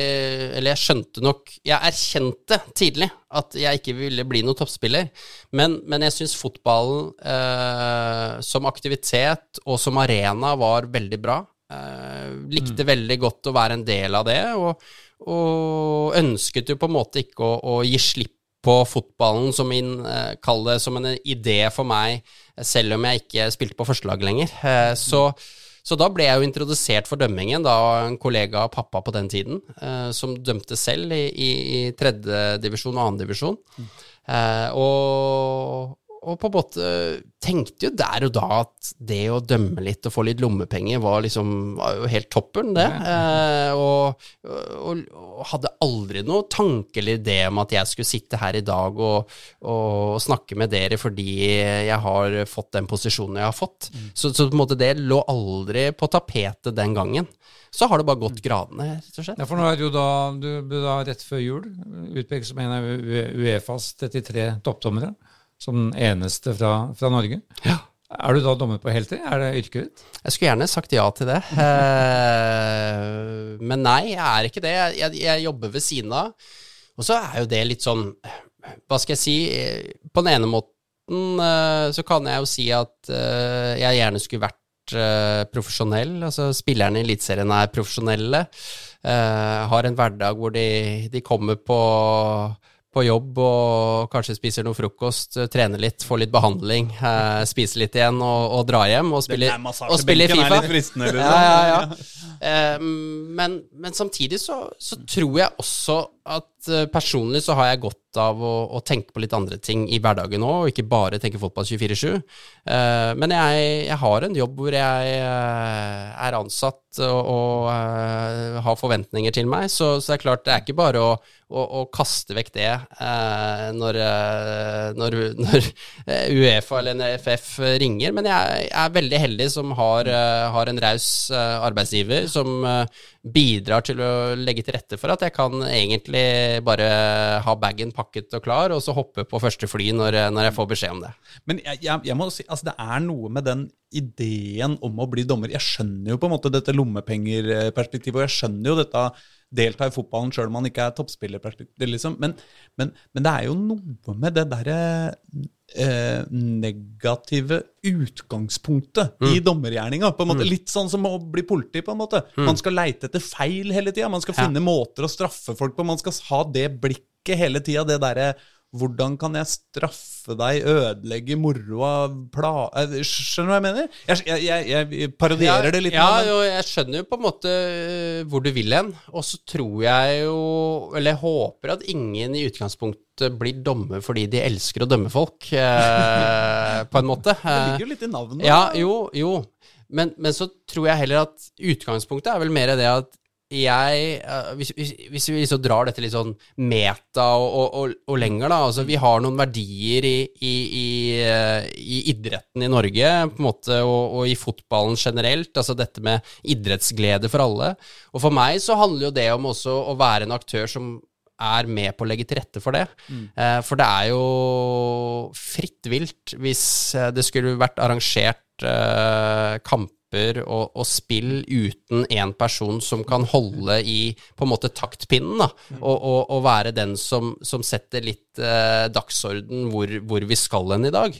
Speaker 1: Eller jeg skjønte nok Jeg erkjente tidlig at jeg ikke ville bli noen toppspiller, men, men jeg syns fotballen eh, som aktivitet og som arena var veldig bra. Eh, likte veldig godt å være en del av det, og, og ønsket jo på en måte ikke å, å gi slipp på fotballen som en, eh, som en idé for meg, selv om jeg ikke spilte på førstelag lenger. Eh, så, så da ble jeg jo introdusert for dømmingen da en kollega av pappa på den tiden, eh, som dømte selv i, i, i tredjedivisjon og annendivisjon. Eh, og, og på en måte tenkte jo der og da at det å dømme litt og få litt lommepenger var liksom var jo helt toppen, det. Eh, og, og, og hadde aldri noe tanke eller idé om at jeg skulle sitte her i dag og, og snakke med dere fordi jeg har fått den posisjonen jeg har fått. Så, så på en måte det lå aldri på tapetet den gangen. Så har det bare gått gradene, rett og slett.
Speaker 4: Ja, for nå er det jo da, du da rett før jul utpekt som en av Uefas 33 toppdommere. Som den eneste fra, fra Norge.
Speaker 1: Ja.
Speaker 4: Er du da dommer på heltid? Er det yrket ditt?
Speaker 1: Jeg skulle gjerne sagt ja til det. [LAUGHS] Eh, men nei, jeg er ikke det. Jeg, jeg, jobber ved siden av. Og så er jo det litt sånn Hva skal jeg si? På den ene måten eh, så kan jeg jo si at eh, jeg gjerne skulle vært profesjonell. Altså spillerne i Eliteserien er profesjonelle. har en hverdag hvor de, de kommer på på jobb og kanskje spiser noe frokost, eh, trener litt, får litt behandling, eh, spiser litt igjen og, og drar hjem og spiller, og spiller Fifa.
Speaker 3: fristende, [LAUGHS] liksom.
Speaker 1: Ja, ja, ja. Eh, men, men samtidig så, så tror jeg også at eh, personlig så har jeg godt av å, å tenke på litt andre ting i hverdagen òg, og ikke bare tenke fotball 24-7. Uh, men jeg, jeg har en jobb hvor jeg uh, er ansatt og, og uh, har forventninger til meg, så, så det er klart det er ikke bare å, å, å kaste vekk det eh, når, eh, når, [LAUGHS] når eh, Uefa eller NFF ringer. Men jeg er veldig heldig som har, eh, har en raus eh, arbeidsgiver som eh, bidrar til å legge til rette for at jeg kan egentlig bare ha bagen pakket og klar, og så hoppe på første fly når, når jeg får beskjed om det.
Speaker 3: Men jeg, jeg, jeg må si, altså det er noe med den ideen om å bli dommer. Jeg skjønner jo på en måte dette lommepengerperspektivet, og jeg skjønner jo dette delta i fotballen sjøl om man ikke er toppspiller. liksom. Men, men, men det er jo noe med det derre eh, negative utgangspunktet i dommergjerninga. på en måte. Litt sånn som å bli politi, på en måte. Man skal leite etter feil hele tida. Man skal
Speaker 1: Ja.
Speaker 3: finne måter å straffe folk på. Man skal ha det blikket hele tida. Det derre hvordan kan jeg straffe deg, ødelegge moroa, pla... eh, Skjønner du hva jeg mener? Jeg, jeg, jeg, parodierer det litt.
Speaker 1: Ja,
Speaker 3: nå, men-
Speaker 1: jo, jeg skjønner jo på en måte øh, hvor du vil hen. Og så tror jeg jo, eller jeg håper at ingen i utgangspunktet blir dommer fordi de elsker å dømme folk, eh, [LAUGHS] på en måte.
Speaker 3: Det ligger jo litt i navnet.
Speaker 1: Ja, jo, jo. Men, men så tror jeg heller at utgangspunktet er vel mer det at jeg eh, hvis, hvis, hvis vi liksom drar dette litt sånn meta og, og, og, og lenger, da Altså, vi har noen verdier i, i, i, eh, i idretten i Norge, på en måte, og, og i fotballen generelt. Altså dette med idrettsglede for alle. Og for meg så handler jo det om også å være en aktør som er med på å legge til rette for det. Mm. for det er jo fritt vilt hvis eh, det skulle vært arrangert eh, kamper og, og spill uten en person som kan holde i på en måte taktpinnen, da, og, og, og være den som, som setter litt eh, dagsorden hvor, hvor vi skal hen i dag.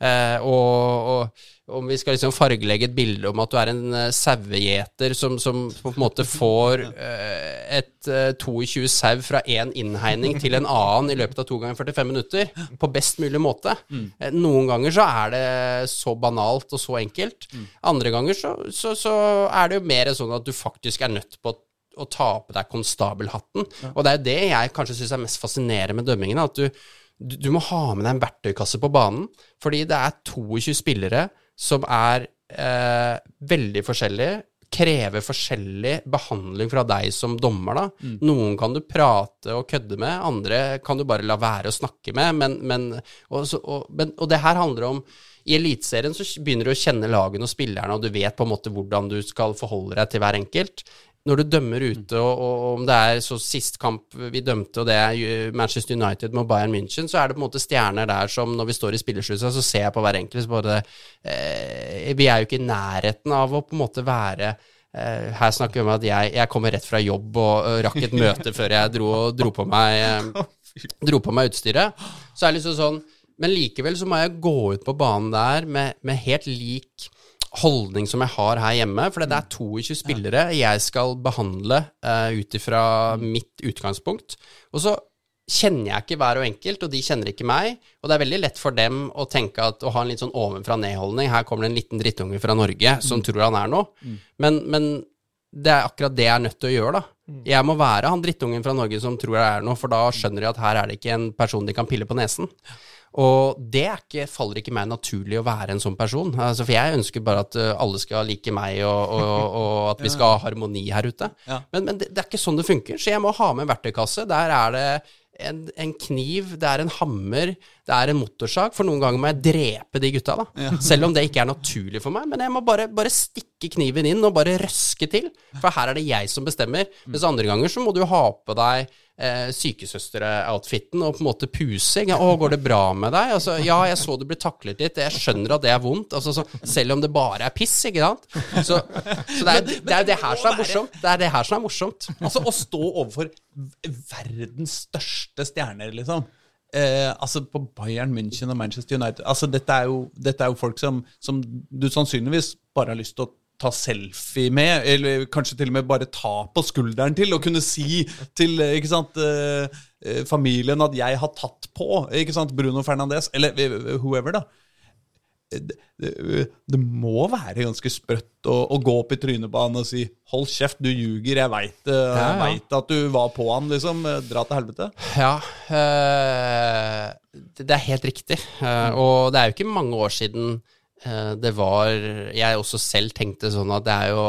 Speaker 1: Eh, og, og om vi skal liksom fargelegge et bilde om at du er en uh, sauegjeter som, som på en måte får eh, et uh, 22 sau fra én innhegning til en annen i løpet av to ganger 45 minutter, på best mulig måte. Mm. noen ganger så er det så banalt og så enkelt. Andre ganger så, så, så er det jo mer sånn at du faktisk er nødt på å å ta på deg konstabelhatten. Og det er jo det jeg kanskje syns er mest fascinerende med dømmingen. At du, du, du må ha med deg en verktøykasse på banen, fordi det er 22 spillere som er eh, veldig forskjellige, krever forskjellig behandling fra deg som dommer. da. Noen kan du prate og kødde med, andre kan du bare la være å snakke med. Men, men, og, så, og, men, og det her handler om i Eliteserien så begynner du å kjenne lagene og spillerne, og du vet på en måte hvordan du skal forholde deg til hver enkelt. Når du dømmer ute, og, og om det er så sist kamp vi dømte, og det er Manchester United med Bayern München, så er det på en måte stjerner der som når vi står i spillerslusa, så ser jeg på hver enkelt så bare eh, Vi er jo ikke i nærheten av å på en måte være eh, her snakker vi om at jeg, jeg kommer rett fra jobb og, og rakk et møte før jeg dro, dro på meg eh, [LAUGHS] dro på meg utstyret. Så er det liksom sånn Men likevel så må jeg gå ut på banen der med, med helt lik holdning som jeg har her hjemme. For det er 22 spillere jeg skal behandle uh, ut ifra mitt utgangspunkt. Og så kjenner jeg ikke hver og enkelt, og de kjenner ikke meg. Og det er veldig lett for dem å tenke at, å ha en litt sånn ovenfra-ned-holdning. Her kommer det en liten drittunge fra Norge som tror han er noe. Men, men det er akkurat det jeg er nødt til å gjøre, da. Jeg må være han drittungen fra Norge som tror jeg er noe, for da skjønner de at her er det ikke en person de kan pille på nesen. Og det er ikke, faller ikke meg naturlig å være en sånn person. Altså, for jeg ønsker bare at uh, alle skal like meg, og, og, og at vi skal ha harmoni her ute.
Speaker 3: Ja.
Speaker 1: Men, men det, det er ikke sånn det funker, så jeg må ha med en verktøykasse. Der er det en, en kniv, det er en hammer, det er en motorsag. For noen ganger må jeg drepe de gutta, da. Selv om det ikke er naturlig for meg. Men jeg må bare, bare stikke kniven inn og bare røske til. For her er det jeg som bestemmer. Mens andre ganger så må du ha på deg eh, sykesøsteroutfiten og på en måte pusing. 'Å, går det bra med deg?' Altså, 'Ja, jeg så du ble taklet litt. Jeg skjønner at det er vondt.' Altså, så, selv om det bare er piss, ikke sant. Så, så det er det, er det her som er morsomt. Det er det her som er morsomt.
Speaker 3: Altså å stå overfor verdens største stjerner, liksom. Eh, altså på Bayern München og Manchester United altså Dette er jo, dette er jo folk som, som du sannsynligvis bare har lyst til å ta selfie med, eller kanskje til og med bare ta på skulderen til, og kunne si til eh, ikke sant, eh, eh, familien at 'jeg har tatt på' ikke sant, Bruno Fernandes, eller whoever, da. Det, det, det må være ganske sprøtt å, å gå opp i trynebanen og si 'hold kjeft, du ljuger, jeg veit
Speaker 1: Ja, ja.
Speaker 3: at du var på han', liksom. Dra til helvete.
Speaker 1: Ja, Øh, det det er helt riktig. Mm. og det er jo ikke mange år siden det var Jeg også selv tenkte sånn at det er jo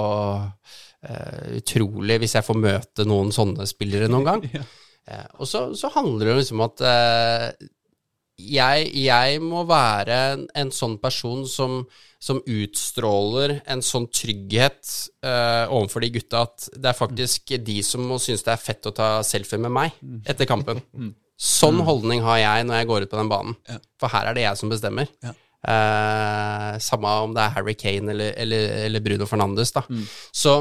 Speaker 1: uh, utrolig hvis jeg får møte noen sånne spillere noen gang. [LAUGHS] Eh, og så, så handler det liksom om at uh, jeg, jeg må være en, en sånn person som, som utstråler en sånn trygghet eh, overfor de gutta at det er faktisk de som må synes det er fett å ta selfie med meg etter kampen. [LAUGHS] Sånn holdning har jeg når jeg går ut på den banen.
Speaker 3: Ja.
Speaker 1: For her er det jeg som bestemmer.
Speaker 3: Ja.
Speaker 1: Eh, samme om det er Harry Kane eller, eller, eller Bruno Fernandes, da. Så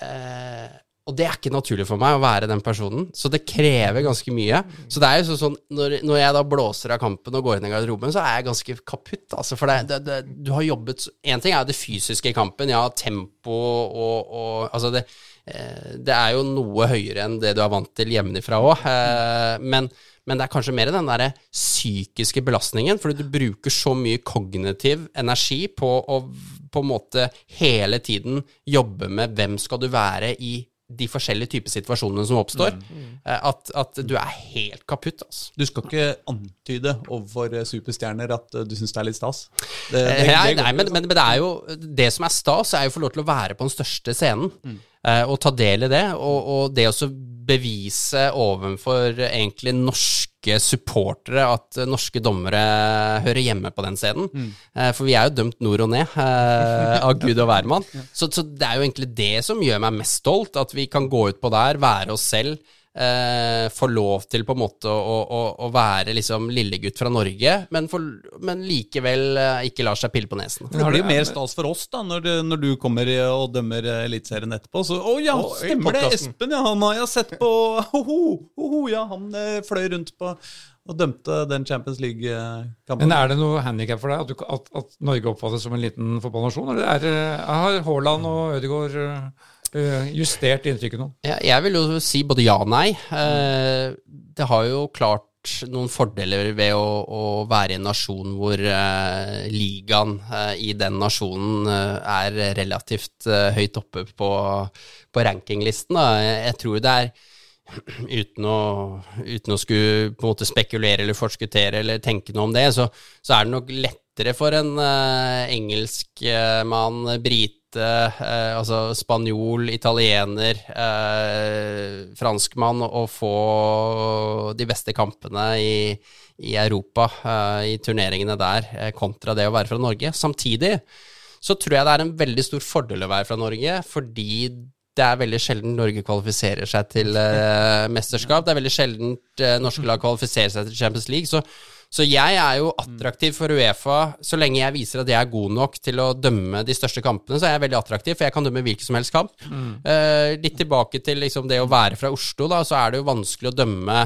Speaker 1: eh, og det er ikke naturlig for meg å være den personen, så det krever ganske mye. Så det er jo sånn, når, når jeg da blåser av kampen og går inn i garderoben, så er jeg ganske kaputt, altså. For det, det, det, du har jobbet Én ting er det fysiske i kampen, ja, tempo og, og Altså, det, eh, det er jo noe høyere enn det du er vant til hjemmefra òg, eh, men men det er kanskje mer den der psykiske belastningen, fordi du bruker så mye kognitiv energi på å på en måte hele tiden jobbe med hvem skal du være i de forskjellige typer situasjonene som oppstår, mm. at, at du er helt kaputt, altså.
Speaker 3: Du skal ikke antyde overfor eh, superstjerner at eh, du syns det er litt stas. Det, det,
Speaker 1: Eh,
Speaker 3: det
Speaker 1: nei men, men, men det er jo Det som er stas, er jo å få lov til å være på den største scenen. eh, og ta del i det. Og, og det å bevise overfor egentlig norske supportere at eh, norske dommere hører hjemme på den scenen. Eh, for vi er jo dømt nord og ned eh, av Gud og hvermann. [LAUGHS] Så, så det er jo egentlig det som gjør meg mest stolt. At vi kan gå ut på der, være oss selv. Eh, få lov til på en måte å, å, å være liksom lillegutt fra Norge, men, for, men likevel eh, ikke lar seg pille på nesen.
Speaker 3: Men det blir jo mer stas for oss da, når, det, når du kommer og dømmer eh, Eliteserien etterpå. Så, å ja, stemmer det! Espen, ja, han har jeg sett på [LAUGHS] Hoho, hoho, ja, han eh, fløy rundt på og dømte den Champions League-kampen.
Speaker 4: Men er det noe handikap for deg at, du, at, at Norge oppfattes som en liten fotballnasjon? Eller er, det- har Haaland og Ødegaard justert inntrykket nå?
Speaker 1: Jeg vil jo si både ja og nei. Eh, det har jo klart noen fordeler ved å, å være i en nasjon hvor uh, ligaen uh, i den nasjonen uh, er relativt eh, høyt oppe på, på rankinglisten. Jeg, jeg tror det er [CLEARS THROAT] uten å, uten å skulle på en måte spekulere eller forskuttere eller tenke noe om det, så, så er det nok lettere for en engelskmann, brite, eh, altså spanjol, italiener, eh, franskmann å få de beste kampene i, i Europa, eh, i turneringene der, eh, kontra det å være fra Norge. Samtidig så tror jeg det er en veldig stor fordel å være fra Norge, fordi det er veldig sjelden Norge kvalifiserer seg til eh, mesterskap. Det er veldig sjelden eh, norske lag kvalifiserer seg til Champions League. Så, så jeg er jo attraktiv for Uefa så lenge jeg viser at jeg er god nok til å dømme de største kampene. Så er jeg veldig attraktiv, for jeg kan dømme hvilken som helst kamp. Eh, litt tilbake til liksom det å være fra Oslo, da, så er det jo vanskelig å dømme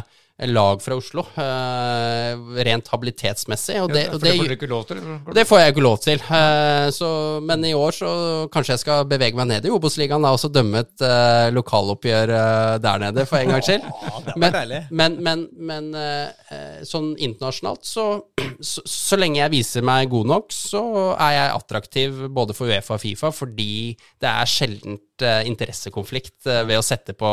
Speaker 1: lag fra Oslo, eh, rent habilitetsmessig. Og det,
Speaker 4: Ja, for det får du ikke lov til? eller?
Speaker 1: det får jeg ikke lov til. Eh, så, men i år så kanskje jeg skal bevege meg ned i Obos-ligaen og så dømme et eh, lokaloppgjør der nede, for en gangs skyld. [LAUGHS] men, men, men, men sånn internasjonalt, så, så Så lenge jeg viser meg god nok, så er jeg attraktiv både for Uefa og Fifa, fordi det er sjeldent interessekonflikt eh, ved å sette på,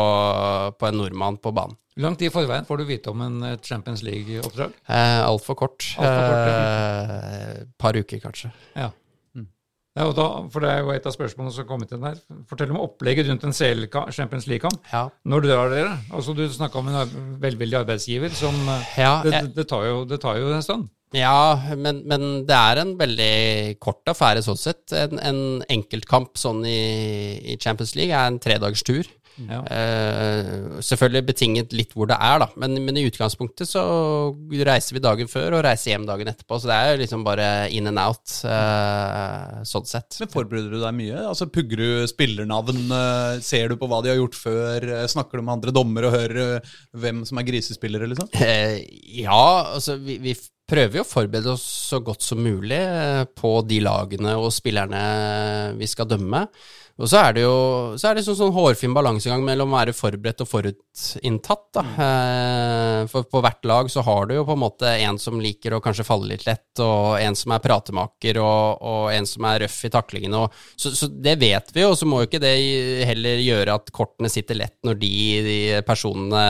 Speaker 1: på en nordmann på banen.
Speaker 4: Hvor lang tid i forveien får du vite om en Champions League-oppdrag?
Speaker 1: Eh, Altfor kort.
Speaker 4: Alt for kort,
Speaker 1: Eh, par uker, kanskje.
Speaker 4: Ja. Ja, og da, for Det er jo et av spørsmålene som har kommet inn der. Fortell om opplegget rundt en CL Champions League-kamp.
Speaker 1: Ja.
Speaker 4: Når drar dere? Altså, Du snakka om en velvillig arbeidsgiver. som ja,
Speaker 1: Ja,
Speaker 4: det, det, tar jo, det tar jo en stund.
Speaker 1: Ja, men, men det er en veldig kort affære sånn sett. En, en enkeltkamp sånn i, i Champions League er en tredagers tur.
Speaker 4: Ja.
Speaker 1: Uh, selvfølgelig betinget litt hvor det er, da. Men, men i utgangspunktet så reiser vi dagen før og reiser hjem dagen etterpå. Så det er jo liksom bare in and out, uh, sånn sett.
Speaker 3: Men forbereder du deg mye? Altså Pugger du spillernavn? Uh, Ser du på hva de har gjort før? Snakker du med andre dommere og hører hvem som er grisespillere, liksom?
Speaker 1: Ja, altså vi, vi prøver jo å forberede oss så godt som mulig eh, på de lagene og spillerne vi skal dømme. Og så er det jo så er det sånn, sånn hårfin balansegang mellom å være forberedt og forutinntatt. Da. Eh, for på hvert lag så har du jo på en måte en som liker å kanskje falle litt lett, og en som er pratemaker, og, og en som er røff i taklingene. Så, så det vet vi jo, og så må jo ikke det heller gjøre at kortene sitter lett når de, de personene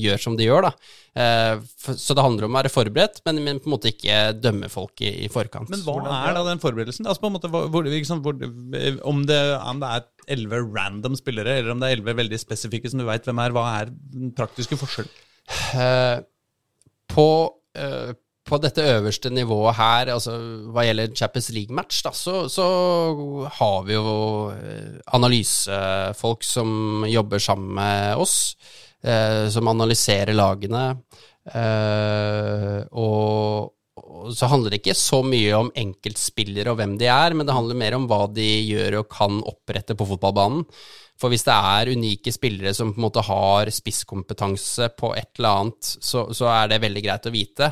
Speaker 1: gjør som de gjør, da. Eh, Så det handler om å være forberedt, men, men på en måte ikke dømme folk i, i forkant.
Speaker 3: Men hva er da den forberedelsen? Altså på en måte, hvor, liksom, hvor, om, det, om det er elleve random spillere, eller om det er elleve veldig spesifikke som du veit hvem er, hva er den praktiske forskjellen?
Speaker 1: Eh, på, eh, på dette øverste nivået her, altså hva gjelder Champions League-match, så, så har vi jo eh, analysefolk som jobber sammen med oss, eh, som analyserer lagene. Eh, og så handler det ikke så mye om enkeltspillere og hvem de er, men det handler mer om hva de gjør og kan opprette på fotballbanen. For hvis det er unike spillere som på en måte har spisskompetanse på et eller annet, så, så er det veldig greit å vite.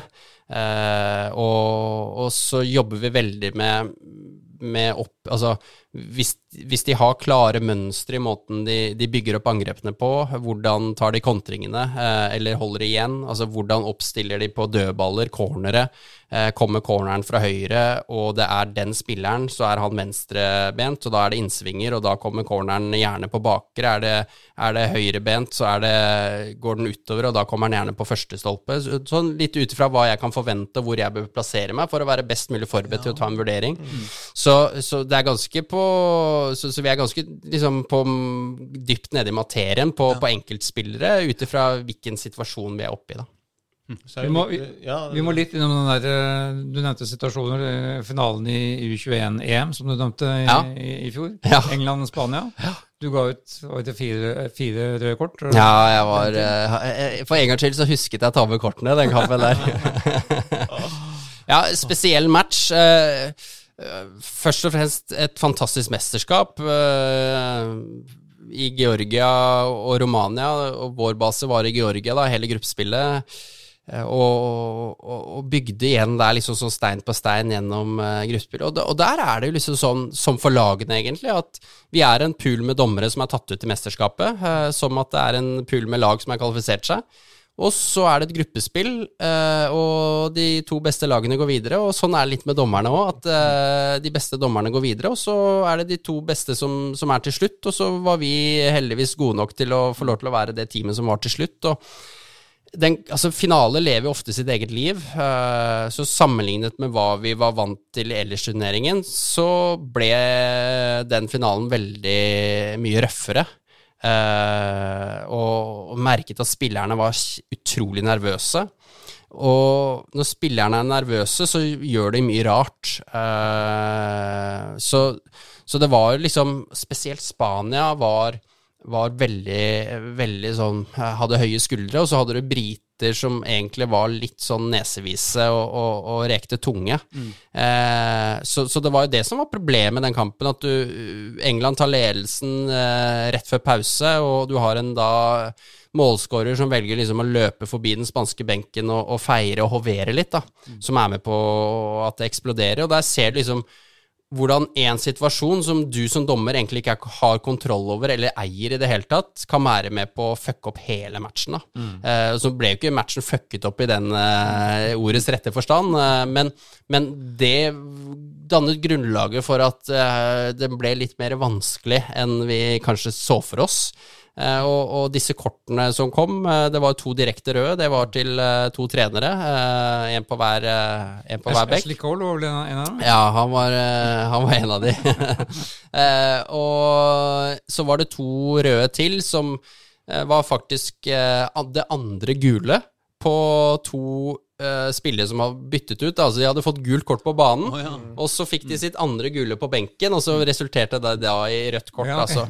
Speaker 1: Eh, og, og så jobber vi veldig med, med opp Altså hvis, hvis de har klare mønstre i måten de, de bygger opp angrepene på, hvordan tar de kontringene, eh, eller holder igjen? Altså hvordan oppstiller de på dødballer, cornere? Eh, kommer corneren fra høyre, og det er den spilleren, så er han venstrebent, og da er det innsvinger, og da kommer corneren gjerne på bakre. Er det, er det høyrebent, så det, går den utover, og da kommer den gjerne på første stolpe. Sånn litt ut ifra hva jeg kan forvente, og hvor jeg bør plassere meg for å være best mulig forberedt til å ta en vurdering. Så, så det er ganske på Så, så vi er ganske liksom på dypt nede i materien på, på enkeltspillere, ut ifra hvilken situasjon vi er oppe i, da.
Speaker 2: Så er
Speaker 4: Vi må, vi,
Speaker 2: ja,
Speaker 4: vi må litt innom den der eh, Du nevnte situasjoner. eh, Finalen i U21-EM, som du dømte i,
Speaker 1: Ja.
Speaker 4: i, i fjor.
Speaker 1: Ja.
Speaker 4: England-Spania. Du ga ut var det fire, fire røde kort. Eller?
Speaker 1: Ja, jeg var eh, eh, For en gangs skyld så husket jeg å ta med kortene den kampen der. [LAUGHS] [LAUGHS] ja, spesiell match. eh, eh, Først og fremst et fantastisk mesterskap. eh, I Georgia og Romania, og vår base var i Georgia, da, hele gruppespillet. Eh, Og, og, og bygde igjen der liksom sånn stein på stein gjennom uh, gruppespillet. Og, og der er det jo liksom sånn, som for lagene, egentlig, at vi er en pool med dommere som er tatt ut i mesterskapet, uh, som at det er en pool med lag som har kvalifisert seg. Og så er det et gruppespill, eh, og de to beste lagene går videre. Og sånn er det litt med dommerne òg, at eh, de beste dommerne går videre. Og så er det de to beste som, som er til slutt, og så var vi heldigvis gode nok til å få lov til å være det teamet som var til slutt. og den, altså Finale lever jo ofte sitt eget liv, eh, så sammenlignet med hva vi var vant til i ellers turneringen, så ble den finalen veldig mye røffere. Eh, og, merket at spillerne var utrolig nervøse. og når spillerne er nervøse, så gjør de mye rart. Eh, så, så det var liksom Spesielt Spania var, var veldig, veldig sånn Hadde høye skuldre, og så hadde du briter som egentlig var litt sånn nesevise og, og, og rekte tunge. Eh, så, så det var jo det som var problemet i den kampen, at du England tar ledelsen eh, rett før pause, og du har en da målskårer som velger liksom å løpe forbi den spanske benken og, og feire og hovere litt, da, som er med på at det eksploderer. Og der ser du liksom hvordan en situasjon som du som dommer egentlig ikke har kontroll over eller eier i det hele tatt, kan være med på å fucke opp hele matchen. da. Eh, så ble jo ikke matchen fucket opp i den uh, ordets rette forstand, uh, men, men det dannet grunnlaget for at det ble litt mer vanskelig enn vi kanskje så for oss. Eh, og, og disse kortene som kom, eh, det var to direkte røde. Det var til eh, to trenere. en på hver, en på hver bekk.
Speaker 4: Ashley Cole var vel en av dem?
Speaker 1: Ja, han var, han var en av de. [LAUGHS] Og så var det to røde til, som var faktisk det andre gule på to eh, spillere som har byttet ut. Altså de hadde fått gult kort på banen,
Speaker 3: oh, ja.
Speaker 1: og så fikk de sitt andre gule på benken, og så resulterte det da i rødt kort.
Speaker 4: Ja,
Speaker 1: altså.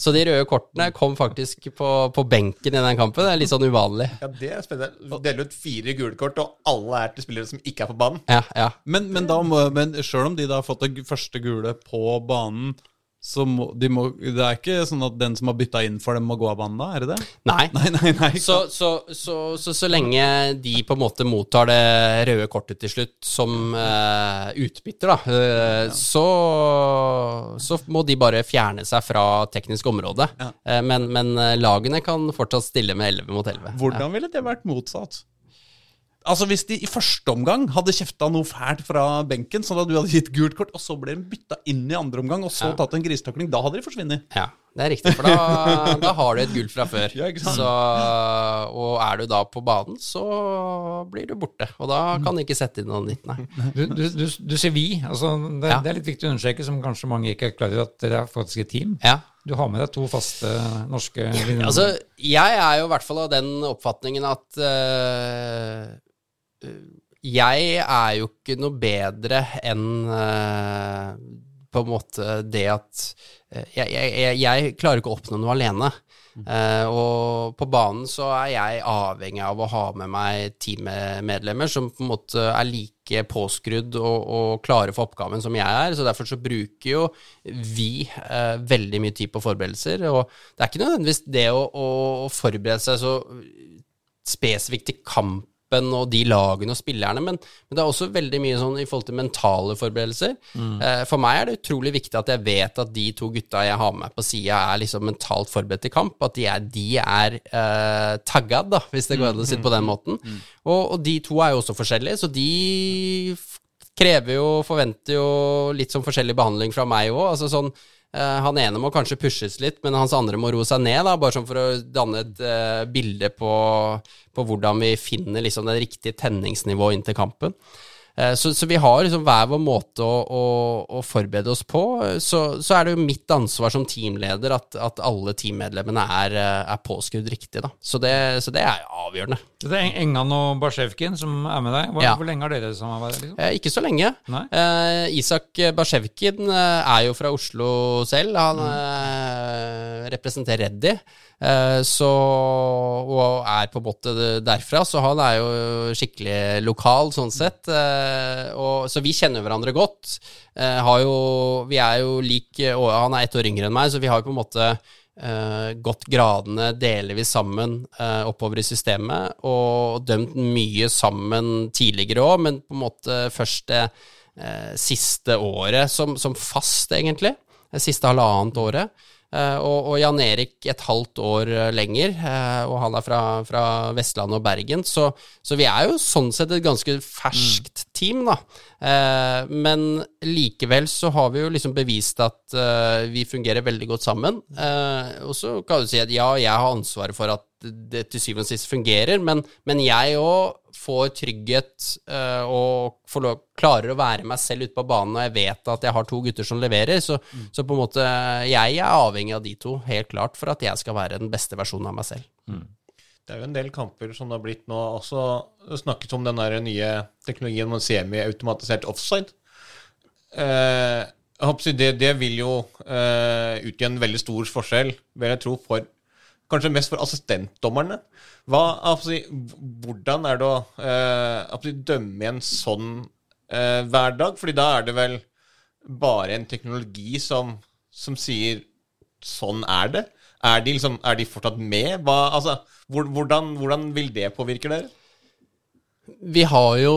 Speaker 1: Så de røde kortene kom faktisk på, på benken i den kampen. Det er litt sånn uvanlig.
Speaker 2: Ja, det er spennende. Deler ut fire gule kort, og alle er til spillere som ikke er på banen.
Speaker 1: Ja, ja.
Speaker 3: Men, men, da men sjøl om de da har fått det første gule på banen, så må de må Det er ikke sånn at den som har bytta inn for dem, må gå av banen da? Er det det?
Speaker 1: Nei. [LAUGHS]
Speaker 3: Nei, nei, nei.
Speaker 1: Så, så, så, så, så lenge de på en måte mottar det røde kortet til slutt som uh, utbytter, da, eh, så, så må de bare fjerne seg fra teknisk område.
Speaker 3: Ja.
Speaker 1: Uh, men, men lagene kan fortsatt stille med 11 mot 11.
Speaker 3: Hvordan ville det vært motsatt? Altså Hvis de i første omgang hadde kjefta noe fælt fra benken, sånn at du hadde gitt gult kort, og så ble de bytta inn i andre omgang, og så
Speaker 1: Ja.
Speaker 3: tatt en grisetakling, da hadde de forsvunnet.
Speaker 1: Ja, det er riktig, for da, [LAUGHS] da har du et gull fra før.
Speaker 3: Ja, ikke sant?
Speaker 1: Så, og er du da på banen, så blir du borte. Og da kan du ikke sette inn noe nytt, nei.
Speaker 4: Du, du, du, du sier vi. Altså, det,
Speaker 1: Ja.
Speaker 4: det er litt viktig å understreke, som kanskje mange ikke er klar over, at dere er faktisk et team.
Speaker 1: Ja.
Speaker 4: Du har med deg to faste norske linjer.
Speaker 1: Altså, jeg er jo i hvert fall av den oppfatningen at eh, jeg er jo ikke noe bedre enn uh, på en måte det at uh, jeg, jeg, jeg, klarer ikke å oppnå noe alene. Uh, og på banen så er jeg avhengig av å ha med meg teammedlemmer som på en måte er like påskrudd og, og klare for oppgaven som jeg er. Så derfor så bruker jo vi uh, veldig mye tid på forberedelser. Og det er ikke nødvendigvis det å, å forberede seg så spesifikt til kampen og de lagene og spillerne, men, men det er også veldig mye sånn i forhold til mentale forberedelser. Mm. for meg er det utrolig viktig at jeg vet at de to gutta jeg har med meg på sida, er liksom mentalt forberedt til kamp. At de er, de er eh, taggad, da, hvis det går an å si det på den måten. Og, og de to er jo også forskjellige, så de krever jo, forventer jo litt sånn forskjellig behandling fra meg òg. Altså sånn eh, han ene må kanskje pushes litt, men hans andre må roe seg ned, da, bare sånn for å danne et uh, bilde på, på hvordan vi finner liksom det riktige tenningsnivået inn til kampen. Eh, Så, så vi har liksom hver vår måte å, å, å forberede oss på. Så, så er det jo mitt ansvar som teamleder at, at alle teammedlemmene er, eh, er påskrudd riktig. Da. Så, det, så det er avgjørende.
Speaker 4: Det er Engan og Barsjevkin som er med deg. Hvor,
Speaker 1: Ja.
Speaker 4: hvor lenge har dere samarbeidet? Liksom?
Speaker 1: Eh, ikke så lenge. Eh, Isak Barsjevkin eh, er jo fra Oslo selv. Han eh, representerer Reddy. Eh, så, og er på en måte derfra, så han er jo skikkelig lokal sånn sett. Eh, og, så vi kjenner hverandre godt. Eh, jo, vi er jo lik Han er ett år yngre enn meg, så vi har jo på en måte gått gradene delvis sammen eh, oppover i systemet, og dømt mye sammen tidligere òg, men på en måte først det siste året som, som fast, egentlig. Det siste halvannet året. Eh, og, og Jan Erik et halvt år eh, lenger, eh, og han er fra, fra Vestlandet og Bergen. Så, så vi er jo sånn sett et ganske ferskt team, da. Eh, men likevel så har vi jo liksom bevist at eh, vi fungerer veldig godt sammen. Eh, og så kan du si at ja, jeg har ansvaret for at det til syvende og sist fungerer, men, men jeg òg får trygghet og får lov, klarer å være meg selv ute på banen, og jeg vet at jeg har to gutter som leverer. Så, så på en måte jeg er avhengig av de to, helt klart, for at jeg skal være den beste versjonen av meg selv.
Speaker 2: Det er jo en del kamper som det har blitt nå også snakket om den nye teknologien med semi-automatisert offside. Eh, det, det vil jo eh, utgjøre en veldig stor forskjell, vil jeg tro, for kanskje mest for assistentdommerne. Hva, si, hvordan er det å eh, si, dømme en sånn eh, hverdag? Fordi da er det vel bare en teknologi som, som sier sånn er det. Er de, liksom, er de fortsatt med? Hva, altså, hvordan, hvordan vil det påvirke dere?
Speaker 1: Vi har jo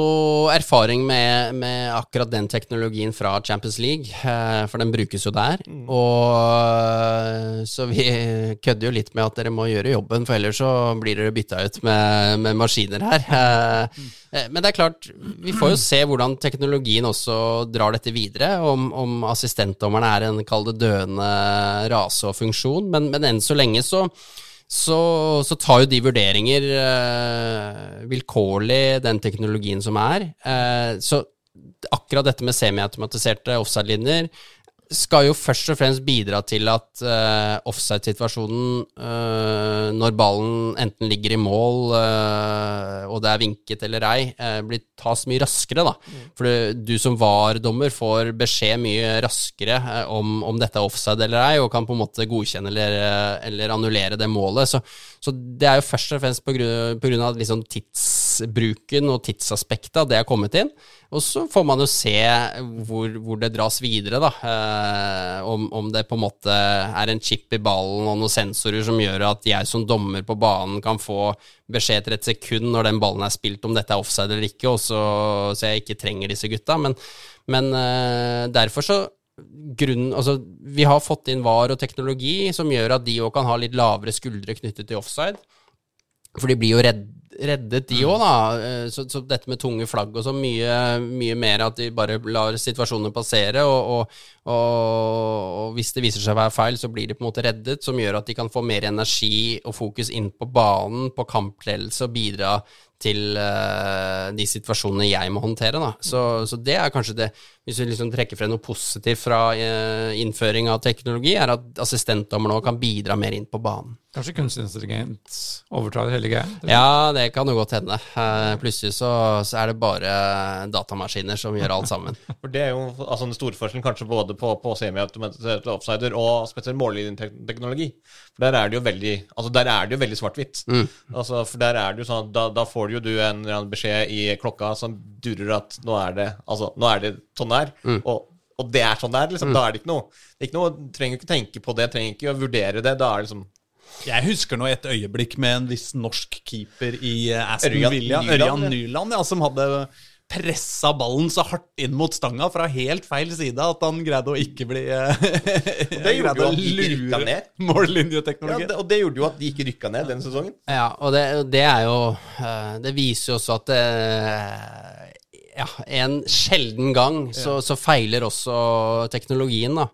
Speaker 1: erfaring med, med akkurat den teknologien fra Champions League, eh, for den brukes jo der. Og Så vi [LAUGHS] kødder jo litt med at dere må gjøre jobben, for ellers så blir dere bytta ut med, med maskiner her. Eh, eh, Men det er klart, vi får jo se hvordan teknologien også drar dette videre. Om, om assistentdommerne er en, kall det, døende rase og funksjon. Men, men enn så lenge så så, så tar jo de vurderinger eh, vilkårlig den teknologien som er. Eh, så akkurat dette med semiautomatiserte offside-linjer skal jo først og fremst bidra til at uh, offside-situasjonen, uh, når ballen enten ligger i mål uh, og det er vinket eller ei, blir tas mye raskere. da. For du, du som VAR-dommer får beskjed mye raskere om, om dette er offside eller ei, og kan på en måte godkjenne eller, eller annullere det målet. Så, så det er jo først og fremst på grunn, av liksom tidsbruken og tidsaspektet at det er kommet inn. Og så får man jo se hvor, hvor det dras videre, da. Eh, om, om det på en måte er en chip i ballen og noen sensorer som gjør at jeg som dommer på banen kan få beskjed etter et sekund når den ballen er spilt om dette er offside eller ikke, så, så jeg ikke trenger disse gutta. Men, men eh, derfor så Grunnen, altså, vi har fått inn VAR og teknologi som gjør at de òg kan ha litt lavere skuldre knyttet til offside. For de blir jo redd, reddet, de òg, da. Eh, Så, så dette med tunge flagg og så mye, mye mer at de bare lar situasjonene passere. Og, og, og, og hvis det viser seg å være feil, så blir de på en måte reddet, som gjør at de kan få mer energi og fokus inn på banen, på kampledelse, og bidra til uh, de situasjonene jeg må håndtere. Da. Så, så det er kanskje det, hvis vi liksom trekker frem noe positivt fra uh, innføring av teknologi, er at assistentdommer nå kan bidra mer inn på banen.
Speaker 4: Kanskje kunstig intelligens overtar hele greia?
Speaker 1: Ja, det kan jo godt hende. Eh, plutselig så, så er det bare datamaskiner som gjør alt sammen. [LAUGHS]
Speaker 2: For Det er jo altså, den store forskjellen kanskje både på, på semiautomatisert offsider og spesielt mållinjeteknologi. For der er det jo veldig altså der er det jo veldig svart-hvitt. Altså, for der er det jo sånn at da, da får jo du en en beskjed i klokka som durer at nå er det altså, nå er det sånn det er. Og, og det er sånn det er. Liksom. Da er det ikke noe det er ikke noe, Trenger ikke tenke på det, trenger ikke å vurdere det. Da er det liksom
Speaker 3: Jeg husker nå et øyeblikk med en viss norsk keeper i eh, Aston
Speaker 2: Ørjan
Speaker 3: Villa,
Speaker 2: Nyland,
Speaker 3: Ørjan. Nyland, ja, som hadde pressa ballen så hardt inn mot stanga fra helt feil side at han greide å ikke bli eh, [LAUGHS]
Speaker 2: det gjorde jo at de rykka ned.
Speaker 3: mållinjeteknologi.
Speaker 2: ja, det, Og det gjorde jo at de ikke rykka ned den sesongen.
Speaker 1: Ja, og det, det er jo eh, Det viser jo også at det, ja, en sjelden gang så, så feiler også teknologien, da.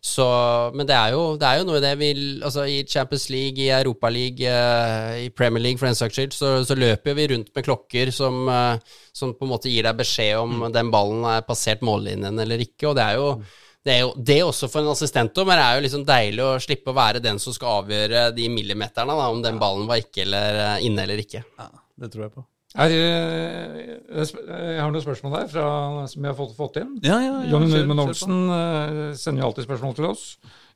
Speaker 1: Så, men det er, jo, det er jo noe i det vi Altså, i Champions League, i Europa League, eh, i Premier League for den saks skyld, så, så løper vi rundt med klokker som, uh, som på en måte gir deg beskjed om den ballen er passert mållinjen eller ikke, og det er jo det, er jo, det også for en assistentdommer er jo liksom deilig å slippe å være den som skal avgjøre de millimeterne, da, om den ballen var ikke eller eh, inne eller ikke.
Speaker 3: Ja, det tror jeg på.
Speaker 4: Er, eh, jeg har noen spørsmål der fra, som jeg har fått, fått inn.
Speaker 3: Ja, ja, ja, kjør på.
Speaker 4: Olsen eh, sender jo alltid spørsmål til oss.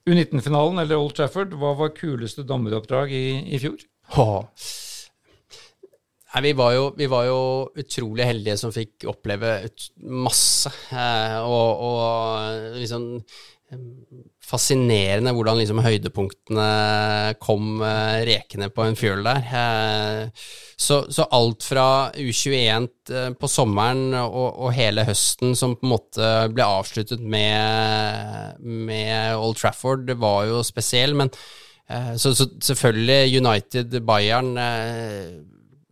Speaker 4: U19-finalen eller Old Trafford, hva var kuleste dommeroppdrag i, i fjor?
Speaker 1: Nei, vi var, jo, vi var jo utrolig heldige som fikk oppleve masse. Eh, og, og liksom eh, Fascinerende hvordan liksom høydepunktene kom eh, rekende på en fjøl der. Så, så alt fra U21 eh, på sommeren og, og hele høsten som på en måte ble avsluttet med, med Old Trafford, det var jo spesiell. Men eh, så, så selvfølgelig United, Bayern eh,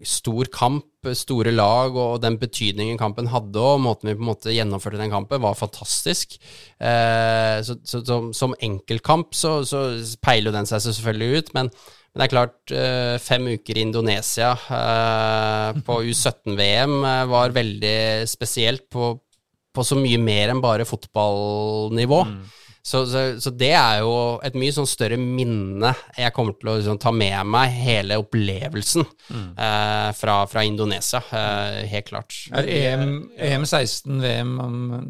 Speaker 1: stor kamp, store lag, og den betydningen kampen hadde, og måten vi på en måte gjennomførte den kampen, var fantastisk. Eh, så, så, som, som enkeltkamp så, så peiler den seg selvfølgelig ut, men, men det er klart, eh, fem uker i Indonesia eh, på [LAUGHS] U17-VM eh, var veldig spesielt på, på så mye mer enn bare fotballnivå. Så, så, så det er jo et mye sånn større minne jeg kommer til å liksom, ta med meg hele opplevelsen eh, fra, fra Indonesia, eh, helt klart.
Speaker 4: Er EM, EM 16, VM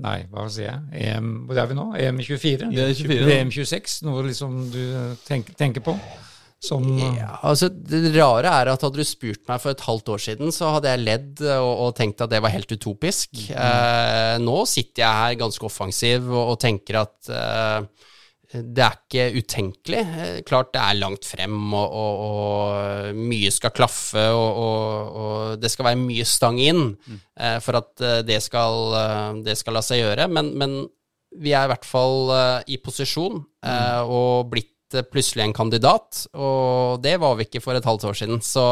Speaker 4: Nei, hva sier jeg? EM, hvor er vi nå? EM 24?
Speaker 3: Det er 24,
Speaker 4: VM 26? Noe liksom du tenker, tenker på? Som
Speaker 1: Ja, altså Det rare er at hadde du spurt meg for et halvt år siden, så hadde jeg ledd og, og tenkt at det var helt utopisk. Eh, nå sitter jeg her ganske offensiv og, og tenker at eh, det er ikke utenkelig. Eh, klart det er langt frem, og, og, mye skal klaffe, og, det skal være mye stang inn eh, for at eh, det skal, eh, det skal la seg gjøre. Men, men vi er i hvert fall eh, i posisjon eh, og blitt eh, plutselig en kandidat, og det var vi ikke for et halvt år siden. Så,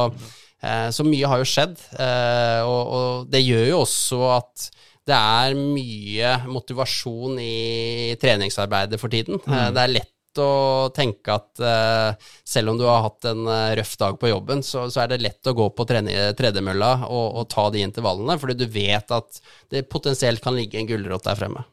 Speaker 1: eh, så mye har jo skjedd, eh, og, og det gjør jo også at det er mye motivasjon i treningsarbeidet for tiden. Eh, Det er lett å tenke at uh, selv om du har hatt en uh, røff dag på jobben, så, så er det lett å gå på tredemølla og, og ta de intervallene, fordi du vet at det potensielt kan ligge en gulrot der fremme.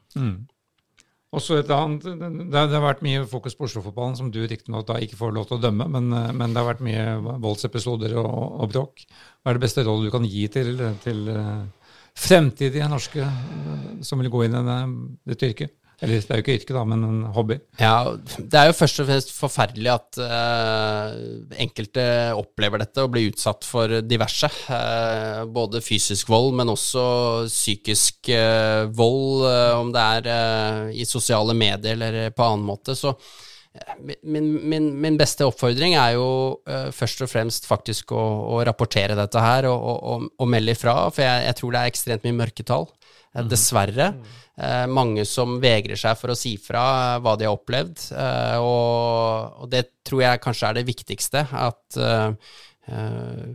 Speaker 4: Også et annet, det, har vært mye fokus på Oslo-fotballen, som du riktignok ikke får lov til å dømme, men, eh, men det har vært mye voldsepisoder og, og bråk. Hva er det beste rådet du kan gi til, til eh, fremtidige norske eh, som vil gå inn i dette yrket? Eller det er jo ikke yrke, da, men en hobby.
Speaker 1: Ja, det er jo først og fremst forferdelig at uh, enkelte opplever dette og blir utsatt for diverse. Uh, både fysisk vold, men også psykisk uh, vold, om det er i sosiale medier eller på annen måte. Så min, min, min beste oppfordring er jo først og fremst faktisk å, å rapportere dette her og, og, og, og melde ifra, for jeg, jeg tror det er ekstremt mye mørketall. Eh, Dessverre. Eh, mange som vegrer seg for å si fra eh, hva de har opplevd. Eh, og, det tror jeg kanskje er det viktigste. At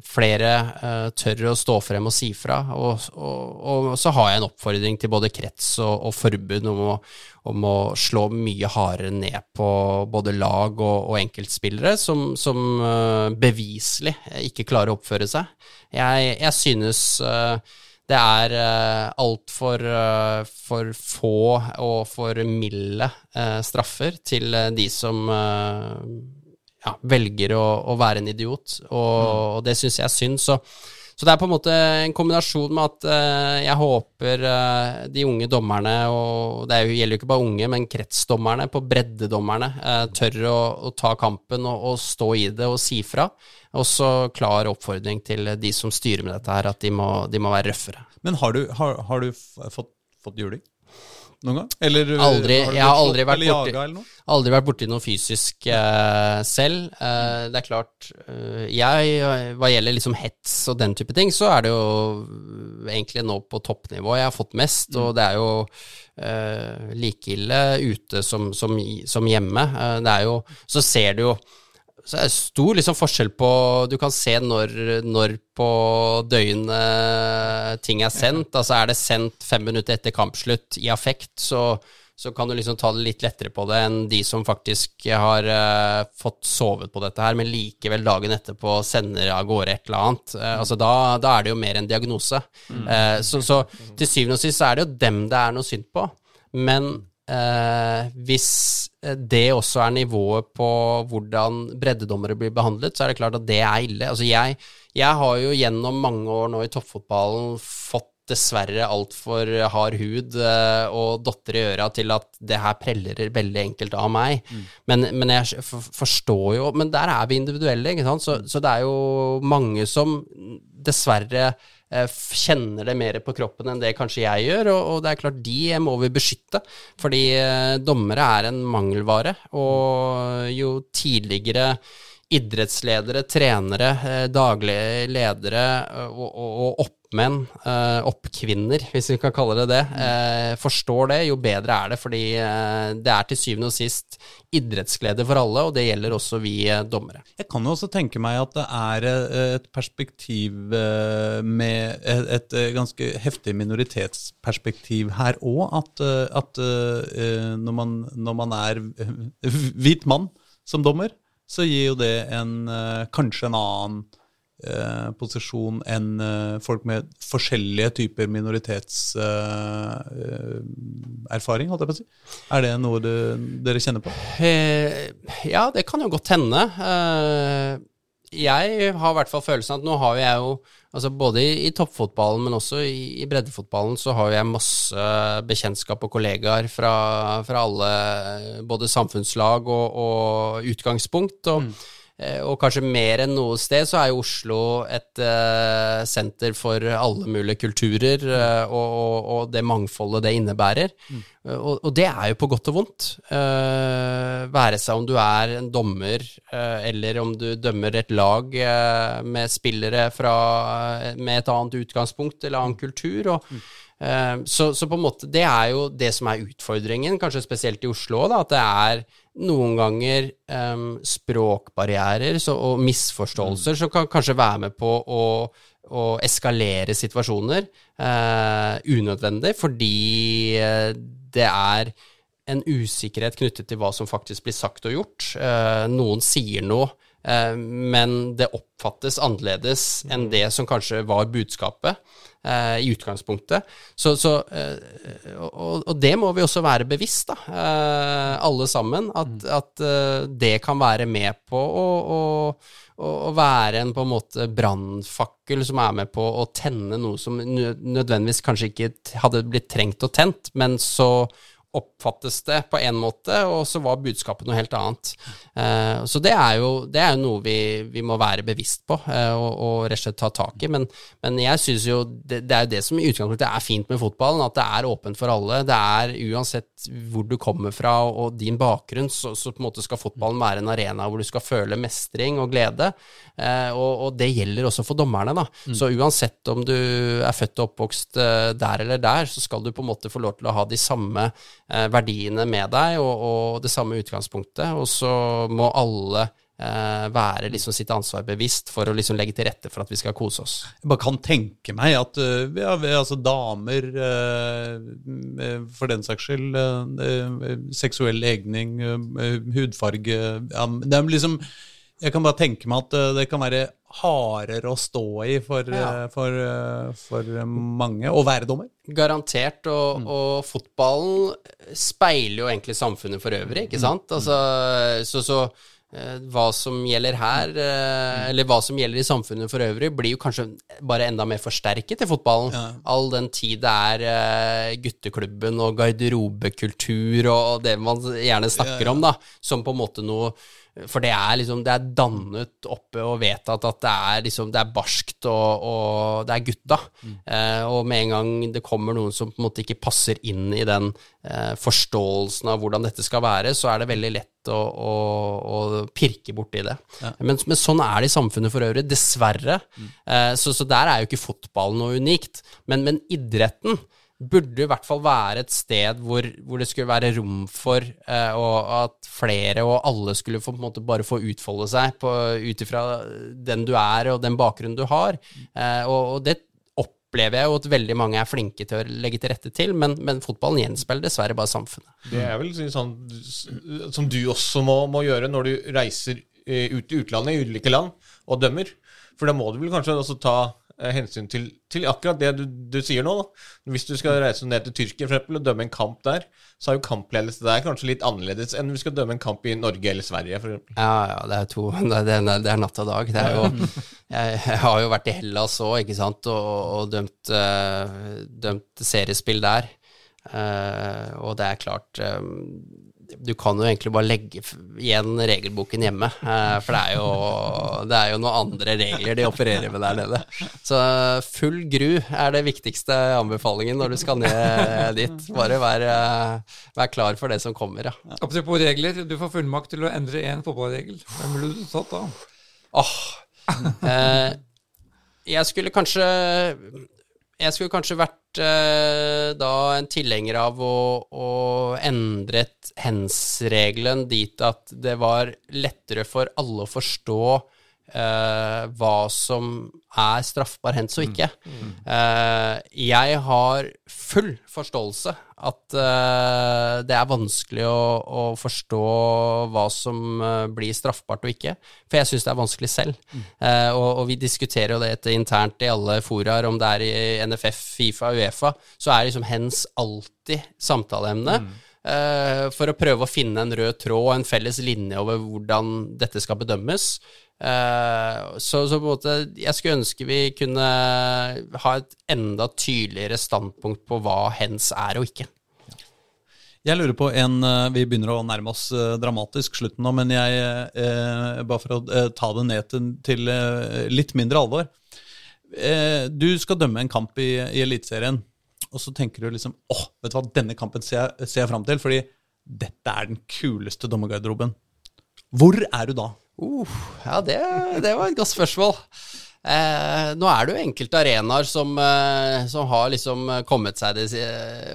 Speaker 1: flere tør å stå frem og si fra. Og, og, og så har jeg en oppfordring til både krets og, og forbund om å, om å slå mye hardere ned på både lag og, enkeltspillere som, som beviselig ikke klarer å oppføre seg. Jeg, jeg synes det er uh, altfor uh, for få og for milde uh, straffer til uh, de som eh, ja, velger å, å være en idiot, og, og det syns jeg er synd. Så, så det er på en måte en kombinasjon med at uh, jeg håper uh, de unge dommerne, og det jo, gjelder jo ikke bare unge, men kretsdommerne, på breddedommerne, uh, tør å, å ta kampen og, og stå i det og si fra. Og så klar oppfordring til de som styrer med dette her, at de må, de må være røffere.
Speaker 3: Men har du, har, har du fått, fått juling noen gang? Eller uh,
Speaker 1: Aldri.
Speaker 3: har
Speaker 1: Jeg har aldri vært borti-? Aldri vært borti noe fysisk uh, selv. Uh, det er klart, uh, jeg, hva gjelder liksom hets og den type ting, så er det jo egentlig nå på toppnivå jeg har fått mest, og det er jo like ille ute som, som, som hjemme. Det er jo, så ser du jo så er det stor liksom forskjell på Du kan se når, når på døgnet ting er sendt. Altså Er det sendt fem minutter etter kampslutt i affekt, så, så kan du liksom ta det litt lettere på det enn de som faktisk har uh, fått sovet på dette her, men likevel dagen etterpå sender av gårde et eller annet. Uh, altså da, da er det jo mer en diagnose. Uh, så, så til syvende og sist så er det jo dem det er noe synd på. Men Eh, hvis eh, det også er nivået på hvordan breddedommere blir behandlet, så er det klart at det er ille. Altså jeg, jeg har jo gjennom mange år nå i toppfotballen fått dessverre altfor hard hud eh, og dotter i øra til at det her preller veldig enkelt av meg. Men, men jeg forstår jo Men der er vi individuelle, ikke sant. Så, så det er jo mange som dessverre kjenner det mer på kroppen enn det kanskje jeg gjør, og det er klart de må vi beskytte, fordi eh, dommere er en mangelvare, og jo tidligere idrettsledere, trenere, eh, daglige ledere eh, og, og, og oppmenn, eh, oppkvinner, hvis vi kan kalle det det, eh, forstår det, jo bedre er det, fordi det er til syvende og sist idrettsglede for alle, og det gjelder også vi dommere.
Speaker 3: Jeg kan jo også tenke meg at det er et perspektiv med et, ganske heftig minoritetsperspektiv her òg. At, at når, man, når man er hvit mann som dommer, så gir jo det en, eh, kanskje en annen eh, posisjon enn eh, folk med forskjellige typer minoritetserfaring, holdt jeg på å si. Er det noe du, dere kjenner på?
Speaker 1: Ja, det kan jo godt hende. Jeg har i hvert fall følelsen at nå har jeg jo altså Både i, toppfotballen, men også i, i breddefotballen, så har jeg masse bekjentskap og kollegaer fra, fra alle både samfunnslag og, og utgangspunkt. og Eh, Og kanskje mer enn noe sted så er jo Oslo et uh, senter for alle mulige kulturer, uh, og, og, og det mangfoldet det innebærer. Eh, Og, og det er jo på godt og vondt. Eh, være seg om du er en dommer, eh, eller om du dømmer et lag eh, med spillere fra, med et annet utgangspunkt eller annen kultur. og Eh, Så, så på en måte, det er jo det som er utfordringen, kanskje spesielt i Oslo, da, at det er noen ganger um, språkbarrierer så, og misforståelser som kan kanskje være med på å, å eskalere situasjoner uh, unødvendig, fordi eh, det er en usikkerhet knyttet til hva som faktisk blir sagt og gjort. Uh, noen sier noe, eh, men det oppfattes annerledes enn det som kanskje var budskapet eh, i utgangspunktet. Så, så, eh, og, og det må vi også være bevisst, da, eh, alle sammen, at, at eh, det kan være med på å, å å være en på en måte brannfakkel som er med på å tenne noe som nødvendigvis kanskje ikke hadde blitt trengt og tent, men så oppfattes det på en måte, og så var budskapet noe helt annet. Eh, så det er jo, det er jo noe vi, vi må være bevisst på eh, og, og rett og slett ta tak i. Men, men jeg syns jo det, det er jo det som i utgangspunktet er fint med fotballen, at det er åpent for alle. Det er uansett hvor du kommer fra og, og din bakgrunn, så, så på en måte skal fotballen være en arena hvor du skal føle mestring og glede. Eh, og, og det gjelder også for dommerne, da. Så uansett om du er født og oppvokst der eller der, så skal du på en måte få lov til å ha de samme eh, verdiene med deg og, og det samme utgangspunktet. Og så må alle eh, være liksom sitt ansvar bevisst for å liksom legge til rette for at vi skal kose oss.
Speaker 3: Jeg bare kan tenke meg at øh, ja, altså damer, øh, for den saks skyld, seksuell legning, hudfarge ja, Det er liksom Jeg kan bare tenke meg at øh, det kan være hardere å stå i for,
Speaker 1: Ja.
Speaker 3: øh, for, øh, for mange å være dommer.
Speaker 1: Garantert, og, og fotballen speiler jo egentlig samfunnet for øvrig, ikke sant? Altså, så, så eh, hva som gjelder her, eh, eller hva som gjelder i samfunnet for øvrig, blir jo kanskje bare enda mer forsterket i fotballen. All den tid det er eh, gutteklubben og garderobekultur og det man gjerne snakker om, da, som på en måte noe for det er liksom, det er dannet oppe og vedtatt at det er liksom, det er barskt og, og det er gutta. Eh, og med en gang det kommer noen som på en måte ikke passer inn i den eh, forståelsen av hvordan dette skal være, så er det veldig lett å, å, å pirke borti det. Men, men sånn er det i samfunnet for øvrig, dessverre. Eh, så, så der er jo ikke fotballen noe unikt. Men, men idretten burde i hvert fall være et sted hvor, hvor det skulle være rom for eh, at flere og alle skulle få, måte bare få utfolde seg ut ifra den du er og den bakgrunnen du har. Eh, og, og det opplever jeg jo at veldig mange er flinke til å legge til rette til, men, men fotballen gjenspeiler dessverre bare samfunnet.
Speaker 2: Det er vel sånn som du også må, må gjøre når du reiser eh, ut i utlandet, i ulike land, og dømmer. For da må du vel kanskje også ta hensyn til, til akkurat det du, du sier nå. Da. Hvis du skal reise ned til Tyrkia for eksempel, og dømme en kamp der, så er jo kampledelse der kanskje litt annerledes enn hvis du skal dømme en kamp i Norge eller Sverige. For eksempel.
Speaker 1: Ja, ja, det er to [LAUGHS] Det er, det er, natt og dag. Det er jo, [LAUGHS] jeg, jeg har jo vært i Hellas òg, ikke sant, og, og dømt, øh, dømt seriespill der. Uh, og det er klart eh, Du kan jo egentlig bare legge igjen regelboken hjemme, eh, for det er, jo, det er jo noen andre regler de opererer med der nede. Så full gru er det viktigste anbefalingen når du skal ned dit. Bare vær, eh, vær klar for det som kommer, ja.
Speaker 4: Apropos regler, du får fullmakt til å endre én fotballregel. Hvem ville du tatt da?
Speaker 1: Åh, eh, jeg skulle kanskje Jeg skulle kanskje vært eh, da en tilhenger av å, å endre hens-regelen dit at det var lettere for alle å forstå eh, hva som er straffbar hens og ikke. Eh, jeg har full forståelse at eh, det er vanskelig å, å forstå hva som eh, blir straffbart og ikke. For jeg syns det er vanskelig selv. Eh, og, og vi diskuterer jo det internt i alle foraer, om det er i NFF, Fifa, Uefa, så er liksom hens alltid samtaleemne. Mm for å prøve å finne en rød tråd og en felles linje over hvordan dette skal bedømmes. Eh, så, så på en måte, jeg skulle ønske vi kunne ha et enda tydeligere standpunkt på hva hens er og ikke.
Speaker 3: Jeg lurer på en eh, Vi begynner å nærme oss eh, dramatisk slutten nå, men jeg, bare for å ta det ned til, til litt mindre alvor. Du skal dømme en kamp i, i Eliteserien, og så tenker du liksom åh, vet du hva, denne kampen ser jeg, jeg fram til, fordi dette er den kuleste dommergarderoben. Hvor er du da?
Speaker 1: Uh, ja, det, det var et godt spørsmål. Eh, nå er det jo enkelte arenaer som, eh, som har liksom kommet seg det,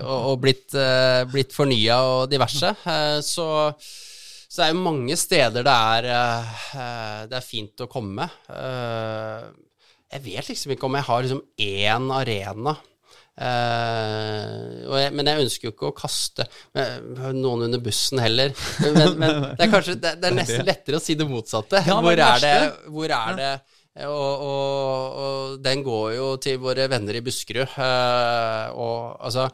Speaker 1: og, og blitt, eh, blitt fornya og diverse. Eh, så, så det er jo mange steder det er, eh, det er fint å komme. Eh, jeg vet liksom ikke om jeg har liksom én arena. Og jeg, men jeg ønsker jo ikke å kaste eh, noen under bussen heller. Men, men [LAUGHS] det er kanskje det, det er nesten lettere å si det motsatte.
Speaker 3: Ja,
Speaker 1: hvor, er det, hvor er det og, og, og den går jo til våre venner i Buskerud. Uh, og altså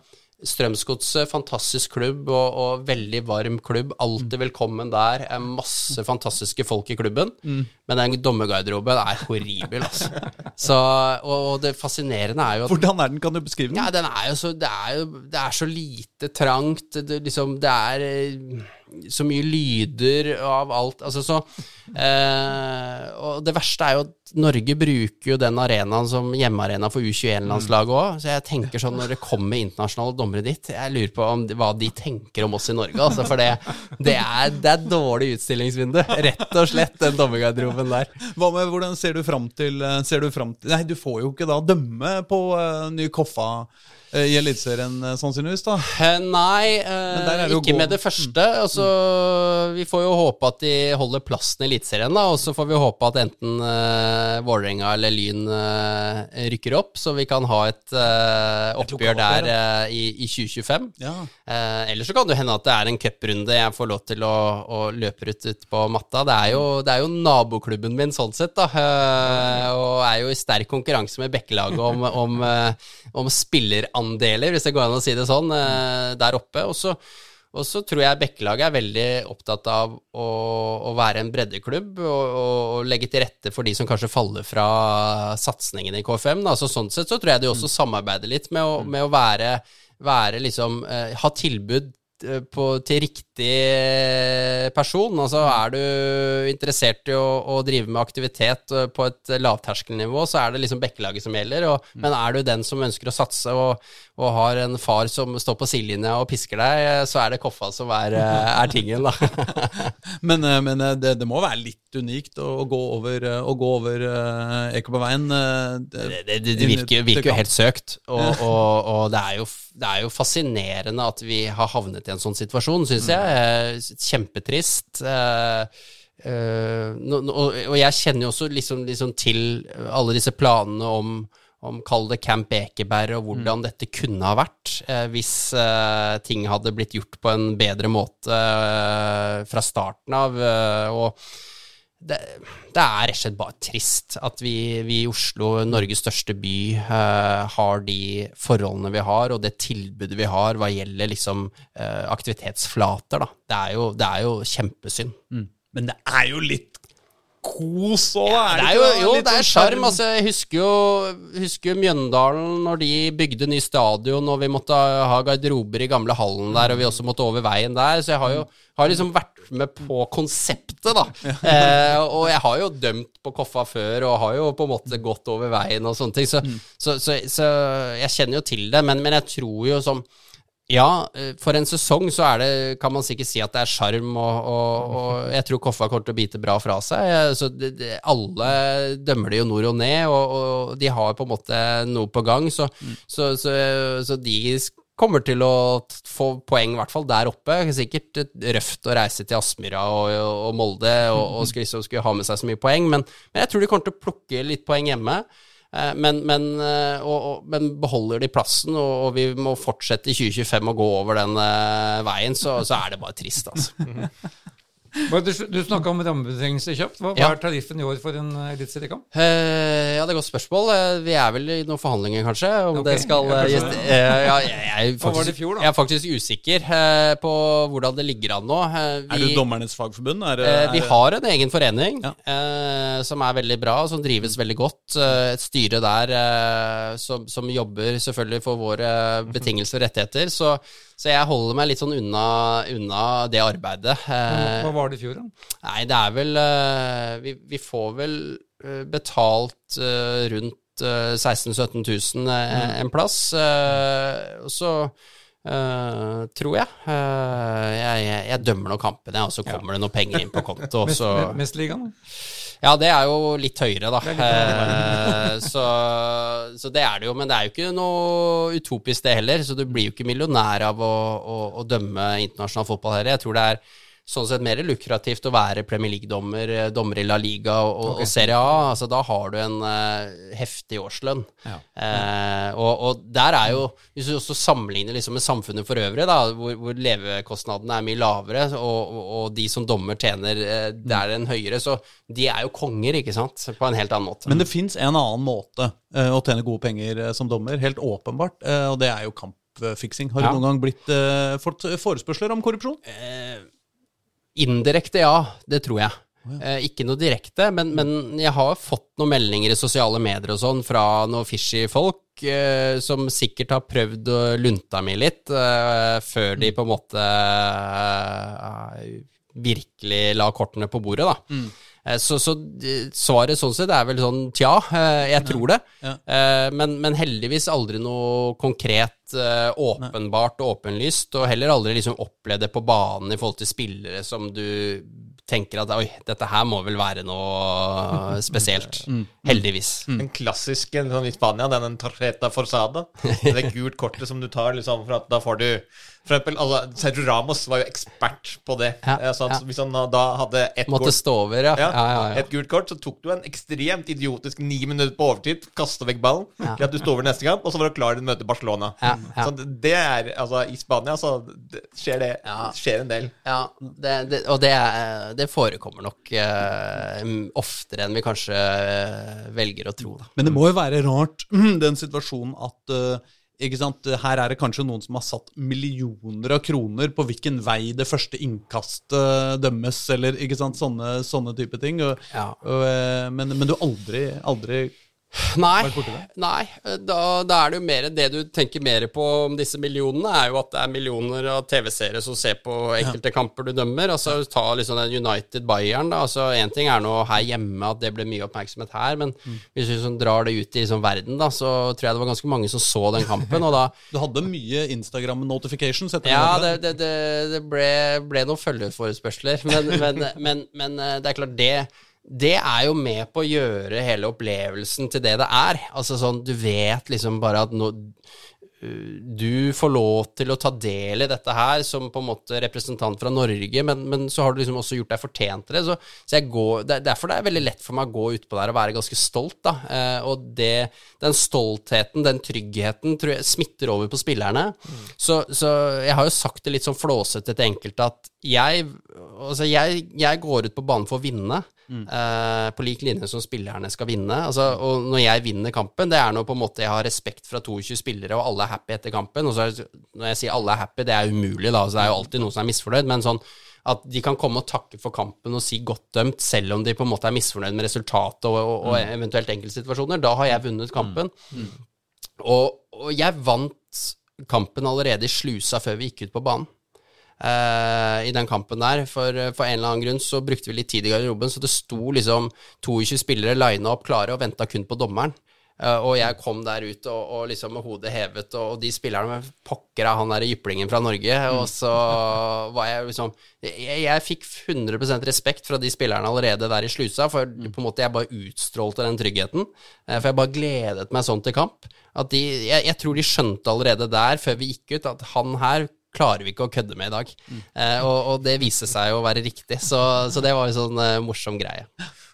Speaker 1: Strømsgodset, fantastisk klubb og, og veldig varm klubb. Alltid velkommen der. Er masse fantastiske folk i klubben. Men den dommergarderoben er horribel, altså. [LAUGHS] Så, og, og det fascinerende er jo at
Speaker 3: Hvordan er den? Kan du beskrive den?
Speaker 1: ja, den er jo så Det er jo det er så lite trangt. Det, liksom, det er eh, så mye lyder av alt. Altså så eh, Og det verste er jo at Norge bruker jo den arenaen som hjemmearena for U21-landslaget òg. Så jeg tenker sånn når det kommer internasjonale dommere dit Jeg lurer på om, hva de tenker om oss i Norge, altså. For det, det, er, det er dårlig utstillingsvindu. Rett og slett, den dommergarderoben der.
Speaker 3: Hva med, hvordan ser du fram til, eh, ser du fram til Nei, du får jo ikke da dømme på uh, ny Koffa i Eliteserien, uh, sannsynligvis, da.
Speaker 1: Eh, Nei, eh, ikke med det første. Altså, Vi får jo håpe at de holder plassen i Eliteserien, og så får vi håpe at enten uh, Vålerenga eller Lyn eh, rykker opp, så vi kan ha et eh, oppgjør der eh, i, i 2025.
Speaker 3: Ja.
Speaker 1: Eh, Eller så kan det hende at det er en cuprunde jeg får lov til å, å løpe ut, ut på matta. Det er, jo, det er jo naboklubben min sånn sett, da. eh, Og er jo i sterk konkurranse med Bekkelaget om, om, om om spillerandeler, hvis det går an å si det sånn, eh, der oppe. Og så, og så tror jeg Bekkelaget er veldig opptatt av å, å være en breddeklubb og, og, legge til rette for de som kanskje faller fra satsingen i KFM. Altså, Så sånn sett så tror jeg de også samarbeider litt med å, med å være, være liksom eh, Ha tilbud på, til riktig person. Altså er du interessert i å, å drive med aktivitet eh, på et lavterskelnivå, så er det liksom Bekkelaget som gjelder. Og, Men er du den som ønsker å satse og, og har en far som står på sidelinja og pisker deg, så er det Koffa som er, eh, er tingen, da. [LAUGHS]
Speaker 3: Men, eh, men eh, det, det må være litt unikt å, å gå over, å gå over uh, Ekebergveien.
Speaker 1: Det, det, det, virker, virker jo helt søkt, og, og, og det, er jo, det er jo fascinerende at vi har havnet i en sånn situasjon, syns jeg. Eh, Kjempetrist. Og jeg kjenner jo også liksom, liksom til alle disse planene om om Kall det Camp Ekeberg, og hvordan dette kunne ha vært eh, hvis eh, ting hadde blitt gjort på en bedre måte eh, fra starten av. eh, og det, det er rett og slett bare trist at vi, vi i Oslo, Norges største by, eh, har de forholdene vi har, og det tilbudet vi har hva gjelder liksom eh, aktivitetsflater. Da. Det, er jo, det er jo kjempesynd.
Speaker 3: Men det er jo litt kos òg, da?
Speaker 1: Det er jo,
Speaker 3: det?
Speaker 1: jo, det er
Speaker 3: sånn
Speaker 1: sjarm. Altså, jeg husker jo, husker jo Mjøndalen når de bygde ny stadion, og vi måtte ha garderober i gamle hallen der, og vi også måtte over veien der. Så jeg har jo har liksom vært med på konseptet, da. [LAUGHS] Eh, og jeg har jo dømt på Koffa før, og har jo på en måte gått over veien og sånne ting. Så, så, så, så jeg kjenner jo til det, men, men jeg tror jo som ja, eh, for en sesong så er det, kan man sikkert si at det er sjarm, og, og, og jeg tror Koffa kommer til å bite bra fra seg. Eh, Så det, det, alle dømmer det jo nord og ned, og, og de har på en måte noe på gang, så, så, så, så de kommer til å få poeng, i hvert fall der oppe. Sikkert røft å reise til Aspmyra og, og Molde og, og skulle ha med seg så mye poeng, men, men jeg tror de kommer til å plukke litt poeng hjemme. Eh, Men, men, eh, og, og, men beholder de plassen, og, og vi må fortsette i 2025 å gå over den eh, veien, så, så er det bare trist, altså. [LAUGHS]
Speaker 4: Du, du snakka om rammebetingelser kjapt. Hva, hva er tariffen i år for en eh, eliteseriekamp?
Speaker 1: Uh, ja, det er et godt spørsmål. Eh, Vi er vel i noen forhandlinger, kanskje, om
Speaker 4: okay.
Speaker 1: det skal
Speaker 4: ja,
Speaker 1: ja, jeg, jeg,
Speaker 4: Hva var det i fjor, da?
Speaker 1: jeg er faktisk usikker uh, på hvordan det ligger an nå. Vi,
Speaker 3: Er det Dommernes Fagforbund? Er, er
Speaker 1: vi har en egen forening
Speaker 3: Ja.
Speaker 1: eh, som er veldig bra, og som drives veldig godt. Et styre der som, som jobber selvfølgelig for våre betingelser og rettigheter. Så, så jeg holder meg litt sånn unna, unna det arbeidet. Eh,
Speaker 4: Hva var det i fjor, da?
Speaker 1: Nei, det er vel eh, vi, vi får vel eh, betalt rundt eh, 16 000-17 000 eh, en plass. så Uh, tror jeg. Uh, jeg, jeg jeg dømmer nå kampene, og så kommer det noe penger inn på konto. og [LAUGHS]
Speaker 4: Mest, ligaen?
Speaker 1: Ja, det er jo litt høyere, da.
Speaker 4: Det litt
Speaker 1: Eh, så, så det er det jo. Men det er jo ikke noe utopisk, det heller. Så du blir jo ikke millionær av å, å, å dømme internasjonal fotball heller. Jeg tror det er sånn sett mer lukrativt å være Premier League-dommer, eh, dommer i La Liga og, okay. og Serie A. Altså, da har du en uh, heftig årslønn.
Speaker 4: Ja.
Speaker 1: Uh, og, og der er jo, hvis du også sammenligner liksom med samfunnet for øvrig, da, hvor, hvor levekostnadene er mye lavere, og, og, de som dommer tjener uh, der en høyere, så de er jo konger, ikke sant, på en helt annen måte.
Speaker 3: Men det fins en annen måte å tjene gode penger som dommer, helt åpenbart, og det er jo kampfiksing. Har
Speaker 1: Ja.
Speaker 3: du noen gang blitt fått forespørsler om korrupsjon?
Speaker 1: Eh, indirekte, ja. Det tror jeg. Eh, ikke noe direkte, men, men jeg har fått noen meldinger i sosiale medier og sånn fra noen fishy folk eh, som sikkert har prøvd å lunta mi litt eh, før de på en måte eh, virkelig la kortene på bordet, da. Eh, Så, så eh, svaret sånn sett er vel sånn tja, eh, jeg tror det.
Speaker 3: Ja.
Speaker 1: Eh, Men, men heldigvis aldri noe konkret, eh, åpenbart og åpenlyst, og heller aldri liksom opplevd det på banen i forhold til spillere som du tenker at oi, dette her må vel være noe spesielt. Heldigvis.
Speaker 2: Den klassiske sånn i Spania, den torreta tarjeta forzada. [LAUGHS] Det er gult kortet som du tar, liksom, for at da får du For eksempel, altså, Sergio Ramos var jo ekspert på det.
Speaker 1: Ja,
Speaker 2: så at
Speaker 1: ja.
Speaker 2: Hvis han da hadde ett
Speaker 1: Måtte
Speaker 2: kort
Speaker 1: stå over, ja.
Speaker 2: ja,
Speaker 1: ja, ja, ja.
Speaker 2: et gult kort, så tok du en ekstremt idiotisk ni minutter på overtid, kasta vekk ballen,
Speaker 1: Ja.
Speaker 2: til at du sto over neste kamp, og så var du klar til å møte Barcelona.
Speaker 1: Ja, ja.
Speaker 2: Så det er Altså, i Spania så det skjer det
Speaker 1: Ja.
Speaker 2: skjer en del.
Speaker 1: Ja, det, det, og det, det forekommer nok uh, oftere enn vi kanskje eh, velger å tro. Da.
Speaker 3: Men det må jo være rart, [CLEARS THROAT] den situasjonen at sant? Her er det kanskje noen som har satt millioner av kroner på hvilken vei det første innkastet dømmes, eller? Sånne, sånne type ting. Og,
Speaker 1: Ja.
Speaker 3: og, eh, men, men du aldri, aldri
Speaker 1: Nei, nei da, da er det jo mer det du tenker mer på om disse millionene, er jo at det er millioner av TV-seere som ser på enkelte kamper du dømmer. Altså Ta liksom den United Bayern, da. Altså Én ting er nå her hjemme at det ble mye oppmerksomhet her, men
Speaker 3: Mm.
Speaker 1: hvis vi liksom drar det ut i liksom verden, da, så tror jeg det var ganske mange som så den kampen, og da [LAUGHS]
Speaker 3: Du hadde mye Instagram notifications
Speaker 1: Ja, det, det, det, det ble, ble noen følgeforespørsler, men, men, men, men eh, det er klart, det det er jo med på å gjøre hele opplevelsen til det det er. Altså sånn, du vet liksom bare at nå uh, du får lov til å ta del i dette her som på en måte representant fra Norge, men, men så har du liksom også gjort deg fortjent til det. Så, så går, det, er derfor det er veldig lett for meg å gå utpå der og være ganske stolt. da. Eh, og det, den stoltheten, den tryggheten, tror jeg smitter over på spillerne. Så, så jeg har jo sagt det litt sånn flåsete til enkelte at jeg, altså jeg, jeg går ut på banen for å vinne. Eh, på lik linje som spillerne skal vinne. Altså, og når jeg vinner kampen, det er når på en måte jeg har respekt fra 22 spillere, og alle er happy etter kampen. Og så når jeg sier alle er happy, det er umulig, da. Så det er jo alltid noen som er misfornøyd. Men sånn at de kan komme og takke for kampen og si godt dømt, selv om de på en måte er misfornøyd med resultatet og, og, og eventuelt enkeltsituasjoner. Da har jeg vunnet kampen. Og, og jeg vant kampen allerede i slusa før vi gikk ut på banen. Eh, I den kampen der. For, for en eller annen grunn så brukte vi litt tid i garderoben, så det sto liksom 22 spillere lina opp klare og venta kun på dommeren. Eh, og jeg kom der ut og, og liksom med hodet hevet, og, og de spillerne med pokker av han der jyplingen fra Norge. Og så var jeg liksom Jeg, jeg fikk 100% respekt fra de spillerne allerede der i slusa, for på en måte jeg bare utstrålte den tryggheten. Eh, for jeg bare gledet meg sånn til kamp. At de, jeg, jeg tror de skjønte allerede der, før vi gikk ut, at han her klarer vi ikke å kødde med i dag. Eh, og, og det viste seg å være riktig, så, så det var en sånn eh, morsom greie.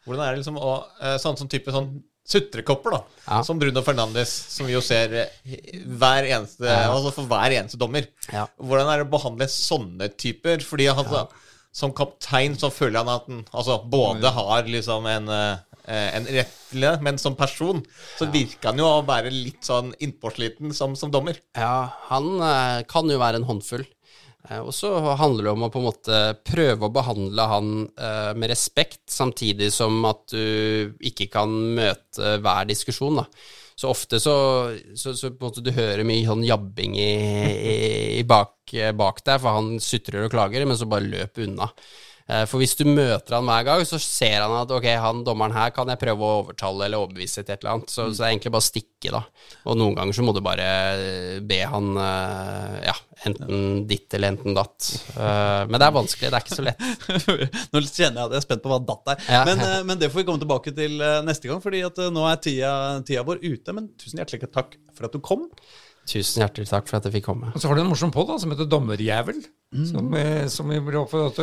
Speaker 2: Hvordan er det liksom å eh, Sånn som type sånn sutrekopper, da.
Speaker 1: Ja.
Speaker 2: Som Bruno Fernandes, som vi jo ser eh, hver eneste, altså for hver eneste dommer.
Speaker 1: Ja.
Speaker 2: Hvordan er det å behandle sånne typer? Fordi altså, som kaptein så føler han at han altså, både har liksom en eh, en rettelig, men som person så virker han jo å være litt sånn innpåsliten som, som dommer.
Speaker 1: Ja, han eh, kan jo være en håndfull. Eh, og så handler det om å på en måte prøve å behandle han eh, med respekt, samtidig som at du ikke kan møte hver diskusjon, da. Så ofte så, så, så på en måte du hører mye sånn jabbing i, i, i bak, bak deg, for han sutrer og klager, men så bare løp unna. Eh, For hvis du møter han hver gang, så ser han at ok, han dommeren her kan jeg prøve å overtale eller overbevise til et eller annet. Så, så det er egentlig bare å stikke, da. Og noen ganger så må du bare eh, be han eh, ja, enten ditt eller enten datt. Eh, Men det er vanskelig, det er ikke så lett. [LAUGHS]
Speaker 3: Nå kjenner jeg at jeg er spent på hva datt er.
Speaker 1: Ja.
Speaker 3: Men, [LAUGHS] men det får vi komme tilbake til neste gang, fordi at nå er tida, tida vår ute. Men tusen hjertelig takk for at du kom.
Speaker 1: Tusen hjertelig takk for at jeg fikk komme.
Speaker 4: Og så har du en morsom podd som heter Dommerjævel. Som, eh, som vi blir oppfordret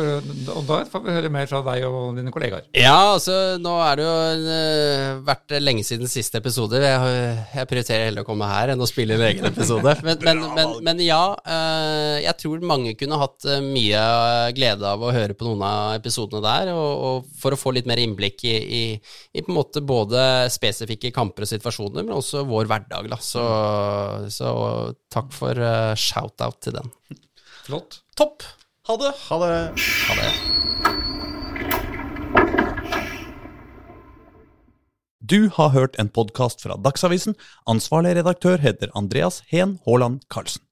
Speaker 4: Og da får vi høre mer fra deg og dine kollegaer.
Speaker 1: Ja, altså nå er det jo en, vært lenge siden siste episode. Jeg, jeg prioriterer heller å komme her enn å spille en egen episode. [LAUGHS] Men, men, men, men ja, eh, jeg tror mange kunne hatt eh, mye glede av å høre på noen av episodene der, og, og for å få litt mer innblikk i, i, i på en måte både spesifikke kamper og situasjoner, men også vår hverdag. Da. Så, så takk for eh, shout-out til den.
Speaker 4: Flott.
Speaker 3: Topp! Ha det!
Speaker 2: Ha det.
Speaker 1: Ha det.
Speaker 3: Du har hørt en podkast fra Dagsavisen. Ansvarlig redaktør heter Andreas Heen Haaland Karlsen.